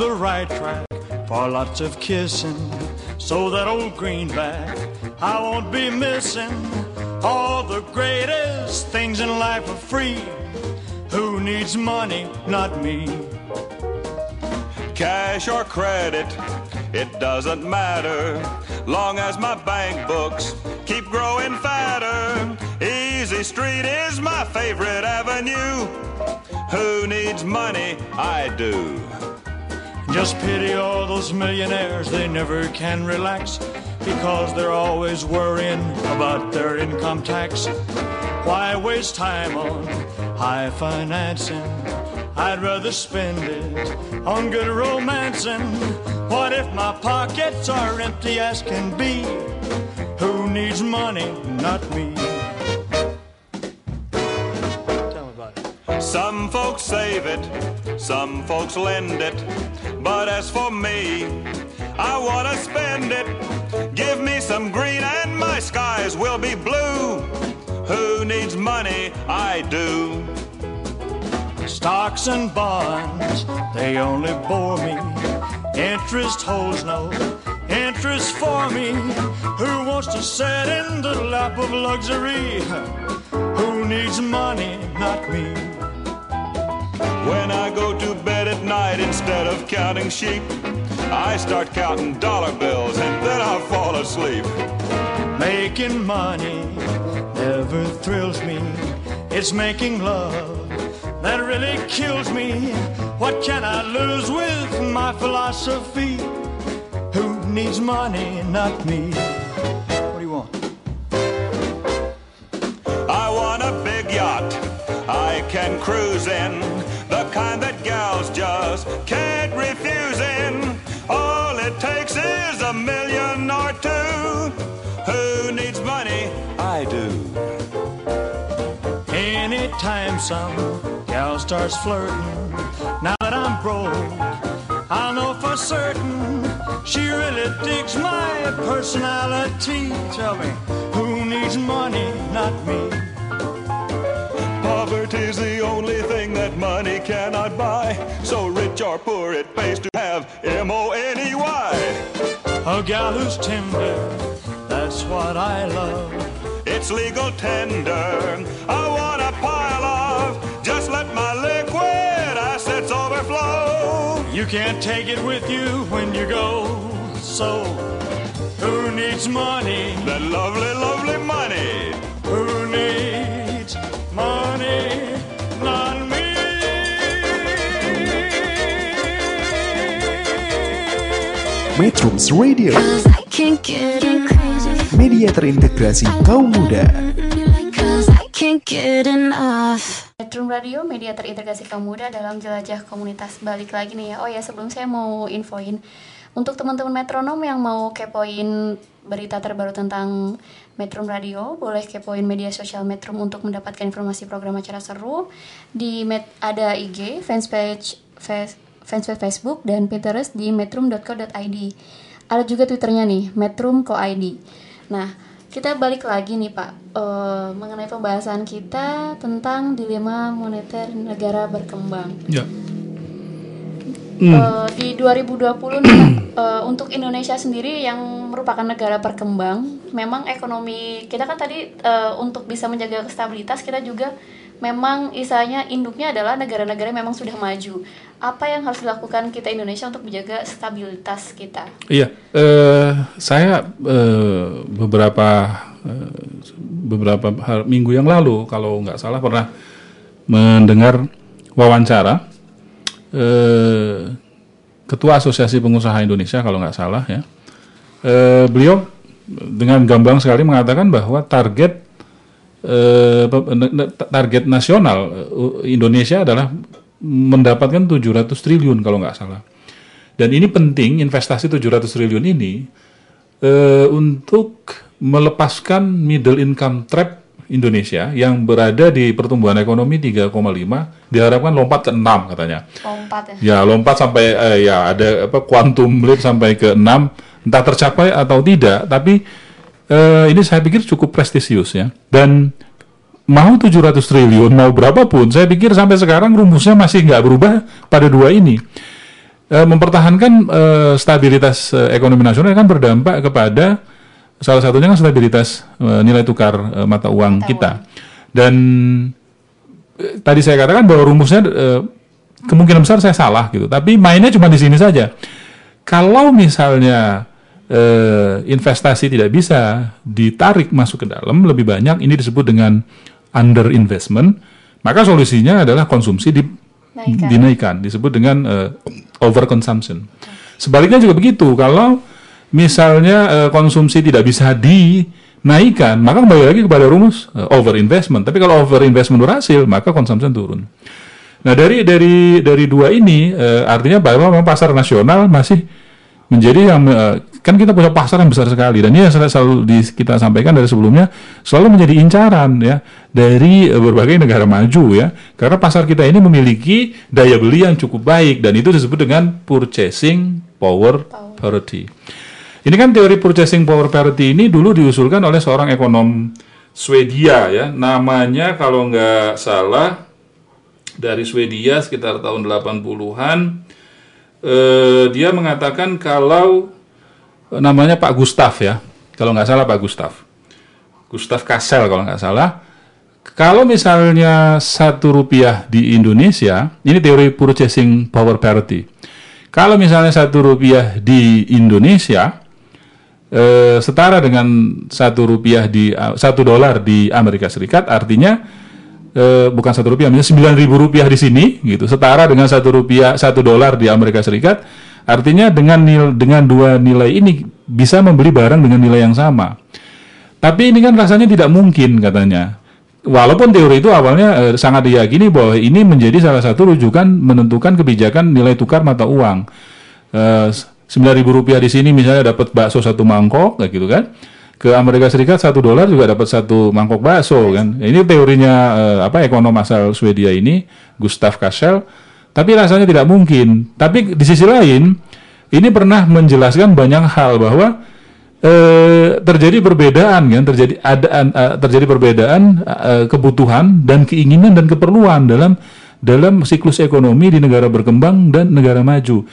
The right track for lots of kissing. So that old greenback I won't be missing. All the greatest things in life are free. Who needs money? Not me. Cash or credit, it doesn't matter. Long as my bank books keep growing fatter. Easy Street is my favorite avenue. Who needs money? I do. Just pity all those millionaires, they never can relax because they're always worrying about their income tax. Why waste time on high financing? I'd rather spend it on good romancing. What if my pockets are empty as can be? Who needs money? Not me. Tell me about it. Some folks save it, some folks lend it. But as for me, I want to spend it. Give me some green and my skies will be blue. Who needs money? I do. Stocks and bonds, they only bore me. Interest holds no interest for me. Who wants to sit in the lap of luxury? Who needs money? Not me. When I go to bed at night instead of counting sheep, I start counting dollar bills and then I fall asleep. Making money never thrills me. It's making love that really kills me. What can I lose with my philosophy? Who needs money? Not me. What do you want? I want a big yacht I can cruise in, kind that gals just can't refuse in. All it takes is a million or two. Who needs money? I do. Anytime some gal starts flirting, now that I'm broke, I know for certain she really digs my personality. Tell me, who needs money? Not me. Poverty's the only thing that money cannot buy. So rich or poor, it pays to have M O N E Y. A gal who's tender, that's what I love. It's legal tender. I want a pile of. Just let my liquid assets overflow. You can't take it with you when you go. So, who needs money? That lovely, lovely money. Who needs money? Not me. Metrums Radio, media terintegrasi kaum muda. Metro Radio, media terintegrasi kaum muda dalam jelajah komunitas. Balik lagi nih ya. Oh ya, sebelum saya mau infoin untuk teman-teman metronom yang mau kepoin berita terbaru tentang Metro Radio, boleh kepoin media sosial Metro untuk mendapatkan informasi program acara seru. Di met ada IG, fanspage, fanspage Facebook dan Pinterest di metrum.co.id. Ada juga Twitternya nih, metrum.co.id. Nah, kita balik lagi nih Pak eh, mengenai pembahasan kita tentang dilema moneter negara berkembang. Ya. Eh, di 2020 nih Pak, eh, untuk Indonesia sendiri yang merupakan negara berkembang, memang ekonomi kita kan tadi eh, untuk bisa menjaga stabilitas kita juga memang istilahnya induknya adalah negara-negara yang memang sudah maju. Apa yang harus dilakukan kita Indonesia untuk menjaga stabilitas kita? Iya, eh, saya eh, beberapa eh, beberapa minggu yang lalu, kalau nggak salah pernah mendengar wawancara eh, Ketua Asosiasi Pengusaha Indonesia, kalau nggak salah ya, Eh, beliau dengan gamblang sekali mengatakan bahwa target eh, target nasional eh, Indonesia adalah mendapatkan 700 triliun kalau nggak salah. Dan ini penting investasi 700 triliun ini eh, untuk melepaskan middle income trap Indonesia yang berada di pertumbuhan ekonomi 3,5 diharapkan lompat ke 6 katanya. Lompat ya. Ya, lompat sampai eh, ya ada apa quantum leap sampai ke 6 entah tercapai atau tidak, tapi eh, ini saya pikir cukup prestisius ya. Dan mau 700 triliun mau berapapun, saya pikir sampai sekarang rumusnya masih nggak berubah pada dua ini. Eh, mempertahankan eh, stabilitas eh, ekonomi nasional kan berdampak kepada salah satunya kan stabilitas eh, nilai tukar eh, mata uang kita. Dan eh, tadi saya katakan bahwa rumusnya eh, kemungkinan besar saya salah gitu. Tapi mainnya cuma di sini saja. Kalau misalnya eh, investasi tidak bisa ditarik masuk ke dalam lebih banyak, ini disebut dengan under investment, maka solusinya adalah konsumsi di, Naikkan. dinaikkan, disebut dengan eh, over consumption. Sebaliknya juga begitu. Kalau misalnya eh, konsumsi tidak bisa naikkan, maka kembali lagi kepada rumus uh, over investment. Tapi kalau over investment berhasil, maka consumption turun. Nah dari dari dari dua ini uh, artinya bahwa memang pasar nasional masih menjadi yang kan kita punya pasar yang besar sekali dan ini yang selalu, di, kita sampaikan dari sebelumnya selalu menjadi incaran ya dari berbagai negara maju ya karena pasar kita ini memiliki daya beli yang cukup baik dan itu disebut dengan purchasing power parity. Ini kan teori purchasing power parity ini dulu diusulkan oleh seorang ekonom Swedia ya. Namanya kalau nggak salah dari Swedia sekitar tahun 80-an eh, dia mengatakan kalau eh, namanya Pak Gustav ya. Kalau nggak salah Pak Gustav Gustav Kassel kalau nggak salah. Kalau misalnya satu rupiah di Indonesia ini teori purchasing power parity. Kalau misalnya satu rupiah di Indonesia eh, setara dengan satu rupiah di eh, satu dolar di Amerika Serikat artinya eh, bukan satu rupiah misalnya sembilan ribu rupiah di sini gitu. Setara dengan satu rupiah satu dolar di Amerika Serikat artinya dengan nil, dengan dua nilai ini bisa membeli barang dengan nilai yang sama. Tapi ini kan rasanya tidak mungkin katanya. Walaupun teori itu awalnya eh, sangat diyakini bahwa ini menjadi salah satu rujukan menentukan kebijakan nilai tukar mata uang. Eh, 9.000 rupiah di sini misalnya dapat bakso satu mangkok kayak gitu kan ke Amerika Serikat satu dolar juga dapat satu mangkok bakso kan. Ini teorinya eh, apa ekonom asal Swedia ini Gustav Kassel. Tapi rasanya tidak mungkin. Tapi di sisi lain ini pernah menjelaskan banyak hal bahwa eh, terjadi perbedaan kan, terjadi ada terjadi perbedaan kebutuhan dan keinginan dan keperluan dalam dalam siklus ekonomi di negara berkembang dan negara maju.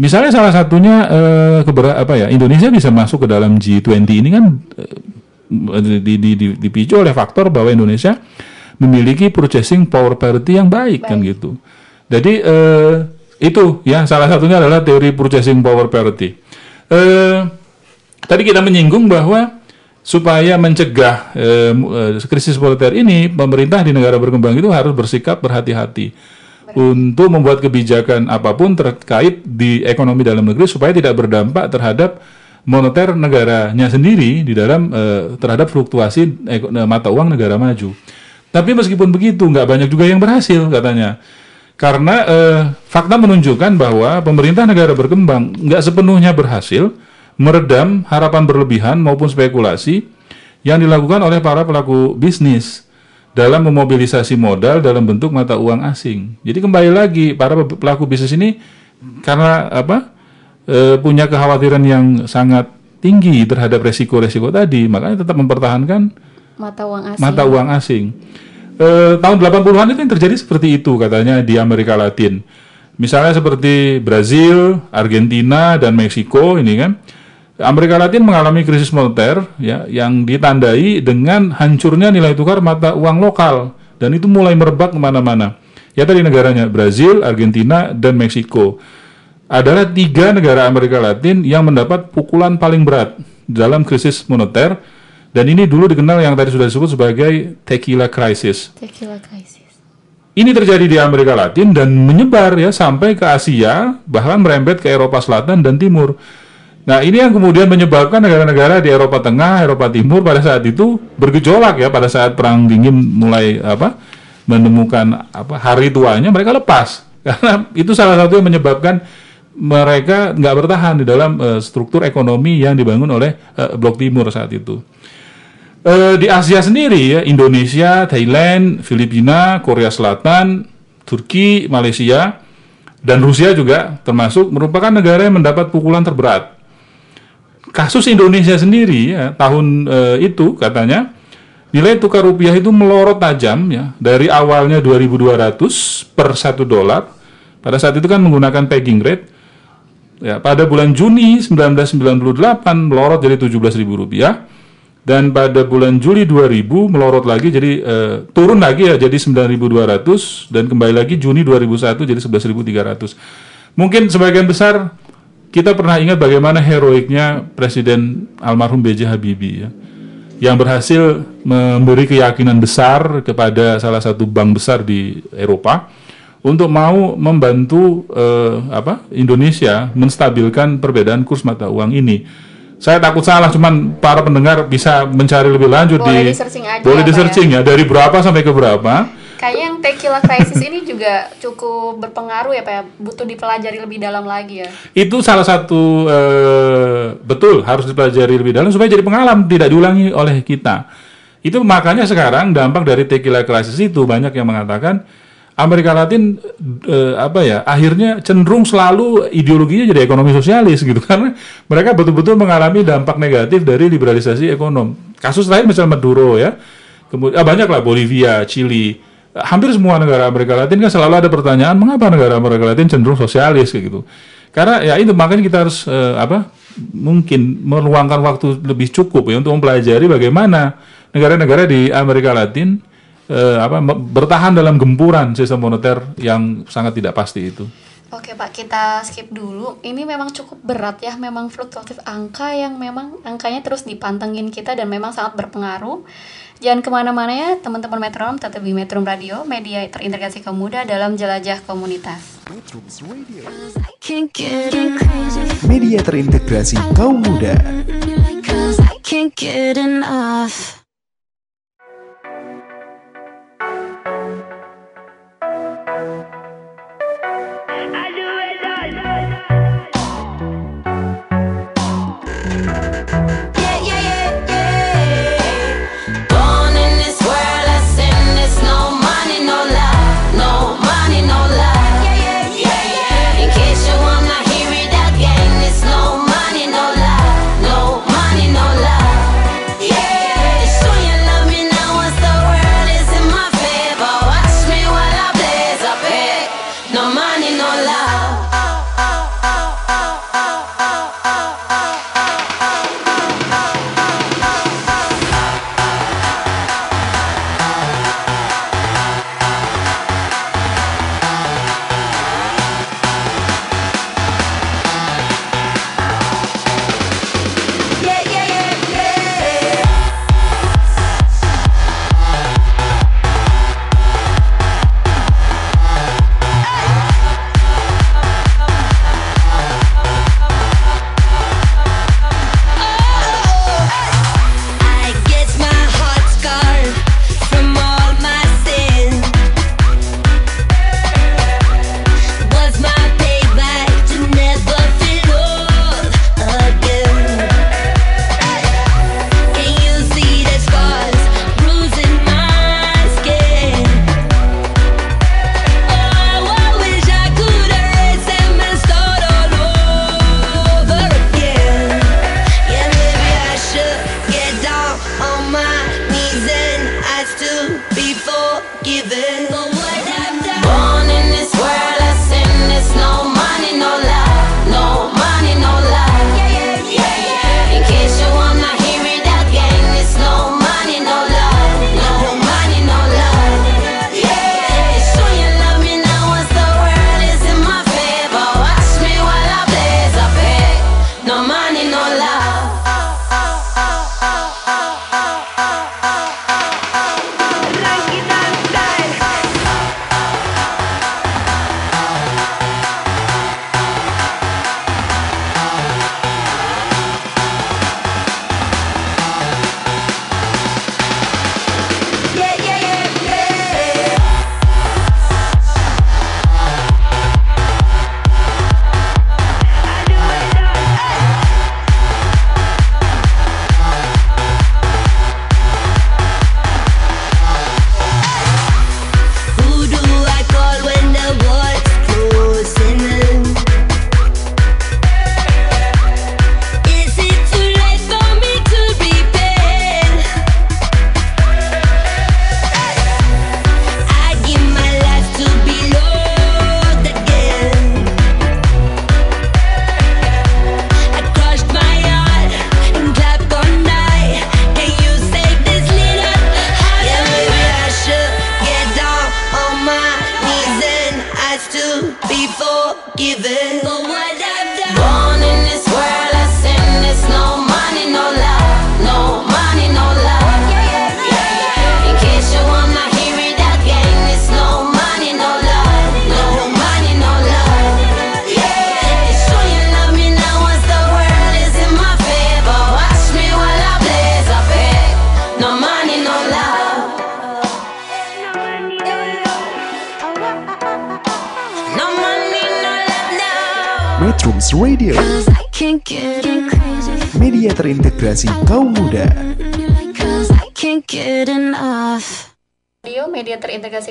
Misalnya salah satunya eh, keber, apa ya Indonesia bisa masuk ke dalam G20 ini kan eh, di, di, di, dipicu oleh faktor bahwa Indonesia memiliki purchasing power parity yang baik, kan baik. kan gitu. Jadi eh, itu ya salah satunya adalah teori purchasing power parity. Eh, tadi kita menyinggung bahwa supaya mencegah eh krisis moneter ini, pemerintah di negara berkembang itu harus bersikap berhati-hati untuk membuat kebijakan apa pun terkait di ekonomi dalam negeri supaya tidak berdampak terhadap moneter negaranya sendiri di dalam uh, terhadap fluktuasi eh, mata uang negara maju. Tapi meskipun begitu, nggak banyak juga yang berhasil katanya. Karena uh, fakta menunjukkan bahwa pemerintah negara berkembang nggak sepenuhnya berhasil meredam harapan berlebihan maupun spekulasi yang dilakukan oleh para pelaku bisnis dalam memobilisasi modal dalam bentuk mata uang asing. Jadi kembali lagi para pelaku bisnis ini karena apa e, punya kekhawatiran yang sangat tinggi terhadap resiko-resiko tadi, makanya tetap mempertahankan mata uang asing. Mata uang asing. E, tahun 80-an itu yang terjadi seperti itu katanya di Amerika Latin. Misalnya seperti Brazil, Argentina dan Meksiko ini kan Amerika Latin mengalami krisis moneter ya yang ditandai dengan hancurnya nilai tukar mata uang lokal dan itu mulai merebak ke mana-mana. Ya tadi negaranya Brazil, Argentina, dan Meksiko adalah tiga negara Amerika Latin yang mendapat pukulan paling berat dalam krisis moneter dan ini dulu dikenal yang tadi sudah disebut sebagai tequila crisis. Tequila crisis. Ini terjadi di Amerika Latin dan menyebar ya sampai ke Asia bahkan merembet ke Eropa Selatan dan Timur. Nah ini yang kemudian menyebabkan negara-negara di Eropa Tengah, Eropa Timur pada saat itu bergejolak ya pada saat perang dingin mulai apa menemukan apa hari tuanya mereka lepas karena itu salah satu yang menyebabkan mereka nggak bertahan di dalam uh, struktur ekonomi yang dibangun oleh uh, blok timur saat itu. Uh, di Asia sendiri ya Indonesia, Thailand, Filipina, Korea Selatan, Turki, Malaysia dan Rusia juga termasuk merupakan negara yang mendapat pukulan terberat kasus Indonesia sendiri ya tahun uh, itu katanya nilai tukar rupiah itu melorot tajam ya dari awalnya 2.200 per satu dolar pada saat itu kan menggunakan pegging rate ya pada bulan Juni 1998 melorot jadi 17.000 rupiah dan pada bulan Juli 2000 melorot lagi jadi uh, turun lagi ya jadi 9.200 dan kembali lagi Juni 2001 jadi 11.300 mungkin sebagian besar kita pernah ingat bagaimana heroiknya Presiden almarhum B.J. Habibie ya, yang berhasil memberi keyakinan besar kepada salah satu bank besar di Eropa untuk mau membantu eh, apa Indonesia menstabilkan perbedaan kurs mata uang ini. Saya takut salah, cuman para pendengar bisa mencari lebih lanjut Boleh di aja boleh ya, di searching ya dari berapa sampai ke berapa. Kayaknya yang tequila crisis ini juga cukup berpengaruh ya Pak ya. Butuh dipelajari lebih dalam lagi ya. Itu salah satu eh, betul harus dipelajari lebih dalam supaya jadi pengalaman tidak diulangi oleh kita. Itu makanya sekarang dampak dari tequila crisis itu banyak yang mengatakan Amerika Latin eh, apa ya akhirnya cenderung selalu ideologinya jadi ekonomi sosialis gitu karena mereka betul-betul mengalami dampak negatif dari liberalisasi ekonom. Kasus lain misalnya Maduro ya, kemudian ah, banyak lah Bolivia, Chili, hampir semua negara Amerika Latin kan selalu ada pertanyaan mengapa negara Amerika Latin cenderung sosialis kayak gitu. Karena ya itu makanya kita harus eh, apa mungkin meluangkan waktu lebih cukup ya untuk mempelajari bagaimana negara-negara di Amerika Latin eh, apa bertahan dalam gempuran sistem moneter yang sangat tidak pasti itu. Oke Pak, kita skip dulu. Ini memang cukup berat ya, memang fluktuatif angka yang memang angkanya terus dipantengin kita dan memang sangat berpengaruh. Jangan ke mana-mana ya, teman-teman Metronom, tetap di Metrum Radio, media terintegrasi kaum muda dalam jelajah komunitas. Media terintegrasi kaum muda.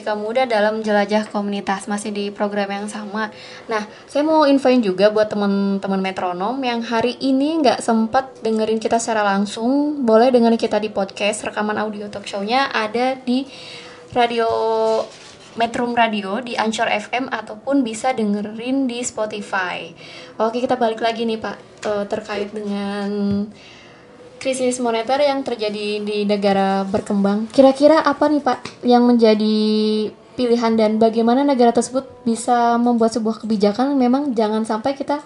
Kaum muda dalam jelajah komunitas masih di program yang sama. Nah, saya mau infoin juga buat teman-teman metronom yang hari ini nggak sempat dengerin kita secara langsung, boleh dengerin kita di podcast rekaman audio talk show-nya ada di radio Metrum Radio di Anchor FM ataupun bisa dengerin di Spotify. Oke, kita balik lagi nih Pak eh, terkait dengan krisis moneter yang terjadi di negara berkembang. Kira-kira apa nih Pak yang menjadi pilihan dan bagaimana negara tersebut bisa membuat sebuah kebijakan memang jangan sampai kita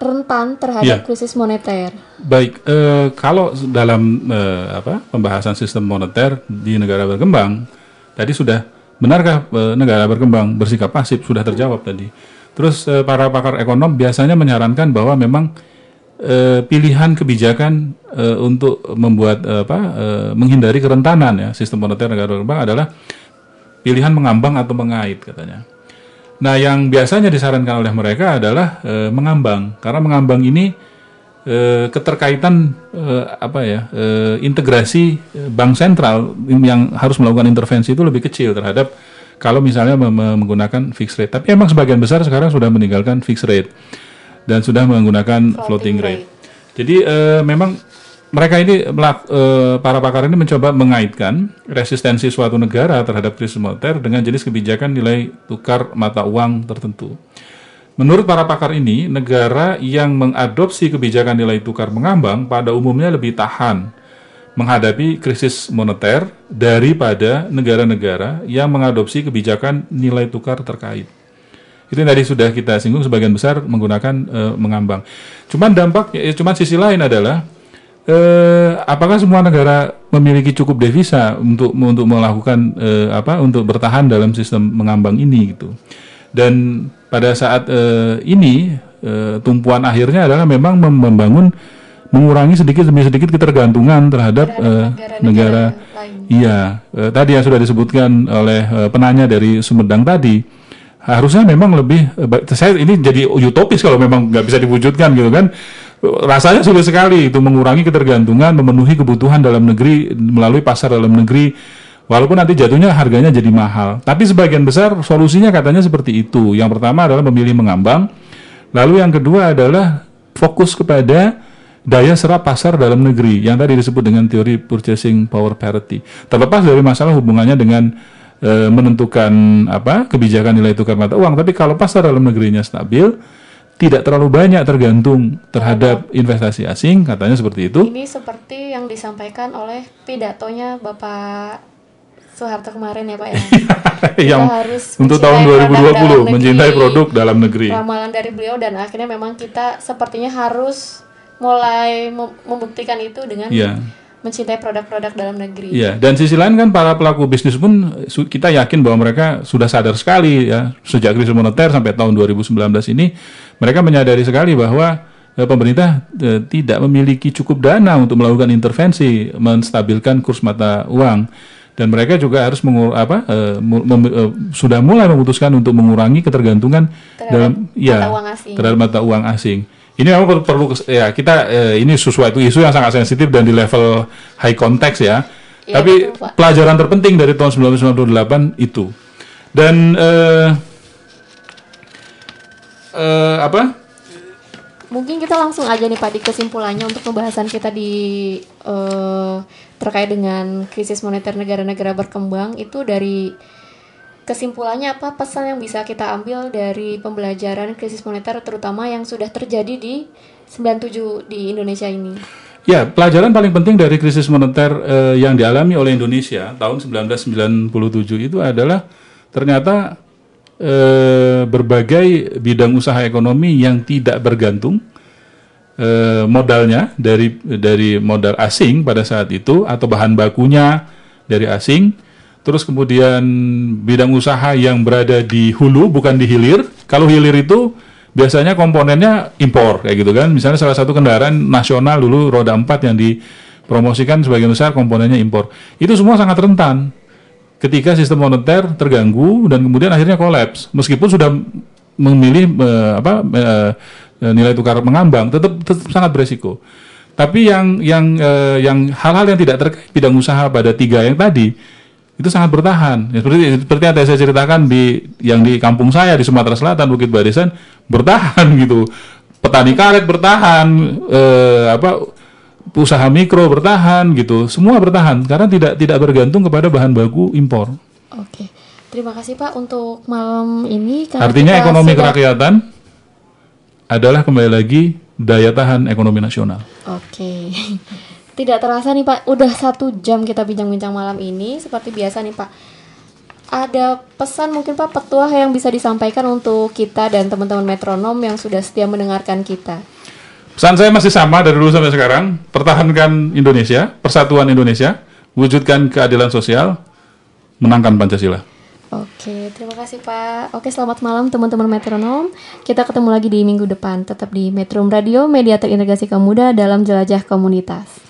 rentan terhadap Ya. krisis moneter. Baik, eh, kalau dalam eh, apa pembahasan sistem moneter di negara berkembang, tadi sudah benarkah eh, negara berkembang bersikap pasif sudah terjawab tadi. Terus eh, para pakar ekonom biasanya menyarankan bahwa memang eh, pilihan kebijakan eh, untuk membuat eh, apa eh, menghindari kerentanan ya sistem moneter negara berkembang adalah pilihan mengambang atau mengait katanya. Nah, yang biasanya disarankan oleh mereka adalah eh, mengambang karena mengambang ini eh, keterkaitan eh, apa ya eh, integrasi bank sentral yang harus melakukan intervensi itu lebih kecil terhadap kalau misalnya menggunakan fixed rate. Tapi emang sebagian besar sekarang sudah meninggalkan fixed rate dan sudah menggunakan floating, rate. Jadi eh, memang mereka ini eh, para pakar ini mencoba mengaitkan resistensi suatu negara terhadap krisis moneter dengan jenis kebijakan nilai tukar mata uang tertentu. Menurut para pakar ini, negara yang mengadopsi kebijakan nilai tukar mengambang pada umumnya lebih tahan menghadapi krisis moneter daripada negara-negara yang mengadopsi kebijakan nilai tukar terkait. Itu yang tadi sudah kita singgung sebagian besar menggunakan eh, mengambang. Cuman dampak, eh, cuman sisi lain adalah eh, apakah semua negara memiliki cukup devisa untuk untuk melakukan eh, apa untuk bertahan dalam sistem mengambang ini gitu. Dan pada saat eh, ini eh, tumpuan akhirnya adalah memang mem- membangun mengurangi sedikit demi sedikit ketergantungan terhadap eh, negara Iya, eh, tadi yang sudah disebutkan oleh eh, penanya dari Sumedang tadi, harusnya memang lebih, ba- saya ini jadi utopis kalau memang nggak bisa diwujudkan gitu kan. Rasanya sulit sekali itu mengurangi ketergantungan, memenuhi kebutuhan dalam negeri melalui pasar dalam negeri. Walaupun nanti jatuhnya harganya jadi mahal. Tapi sebagian besar solusinya katanya seperti itu. Yang pertama adalah memilih mengambang. Lalu yang kedua adalah fokus kepada daya serap pasar dalam negeri yang tadi disebut dengan teori purchasing power parity. Terlepas dari masalah hubungannya dengan eh, menentukan apa kebijakan nilai tukar mata uang, tapi kalau pasar dalam negerinya stabil, tidak terlalu banyak tergantung terhadap investasi asing, katanya seperti itu. Ini seperti yang disampaikan oleh pidatonya Bapak Soeharto kemarin ya Pak ya. yang harus untuk tahun produk dalam 2020 negeri. mencintai produk dalam negeri. Ramalan dari beliau dan akhirnya memang kita sepertinya harus mulai mem- membuktikan itu dengan Iya. Mencintai produk-produk dalam negeri. Iya, dan sisi lain kan para pelaku bisnis pun kita yakin bahwa mereka sudah sadar sekali ya sejak krisis moneter sampai tahun 2019 ini mereka menyadari sekali bahwa eh, pemerintah eh, tidak memiliki cukup dana untuk melakukan intervensi menstabilkan kurs mata uang dan mereka juga harus mengur apa eh, mem- eh, sudah mulai memutuskan untuk mengurangi ketergantungan Terhadap dalam ya mata uang asing. terhadap mata uang asing. Ini memang perlu, ya kita eh, ini sesuatu isu yang sangat sensitif dan di level high context ya. Iya, Tapi betul, Pak. pelajaran terpenting dari tahun 1998 itu. Dan eh, eh, apa? Mungkin kita langsung aja nih Pak di kesimpulannya untuk pembahasan kita di eh, terkait dengan krisis moneter negara-negara berkembang itu dari kesimpulannya apa pesan yang bisa kita ambil dari pembelajaran krisis moneter terutama yang sudah terjadi di 97 di Indonesia ini. Ya, pelajaran paling penting dari krisis moneter eh, yang dialami oleh Indonesia tahun 1997 itu adalah ternyata eh, berbagai bidang usaha ekonomi yang tidak bergantung eh, modalnya dari dari modal asing pada saat itu atau bahan bakunya dari asing. Terus kemudian bidang usaha yang berada di hulu bukan di hilir. Kalau hilir itu biasanya komponennya impor kayak gitu kan. Misalnya salah satu kendaraan nasional dulu roda 4 yang dipromosikan sebagian besar komponennya impor. Itu semua sangat rentan ketika sistem moneter terganggu dan kemudian akhirnya kolaps. Meskipun sudah memilih apa eh, nilai tukar mengambang, tetap, tetap sangat beresiko. Tapi yang yang eh, yang hal-hal yang tidak terkait bidang usaha pada tiga yang tadi itu sangat bertahan. Ya, seperti seperti yang tadi saya ceritakan di yang di kampung saya di Sumatera Selatan Bukit Barisan bertahan gitu. Petani karet bertahan, eh, apa usaha mikro bertahan gitu. Semua bertahan karena tidak tidak bergantung kepada bahan baku impor. Oke. Terima kasih Pak untuk malam ini. karena Artinya ekonomi sudah- kerakyatan adalah kembali lagi daya tahan ekonomi nasional. Oke. Tidak terasa nih Pak, udah satu jam kita bincang-bincang malam ini. Seperti biasa nih Pak, ada pesan mungkin Pak petua yang bisa disampaikan untuk kita dan teman-teman metronom yang sudah setia mendengarkan kita. Pesan saya masih sama dari dulu sampai sekarang, pertahankan Indonesia, persatuan Indonesia, wujudkan keadilan sosial, menangkan Pancasila. Oke, terima kasih Pak. Oke, selamat malam teman-teman metronom. Kita ketemu lagi di minggu depan. Tetap di Metro Radio, media terintegrasi kaum muda dalam jelajah komunitas.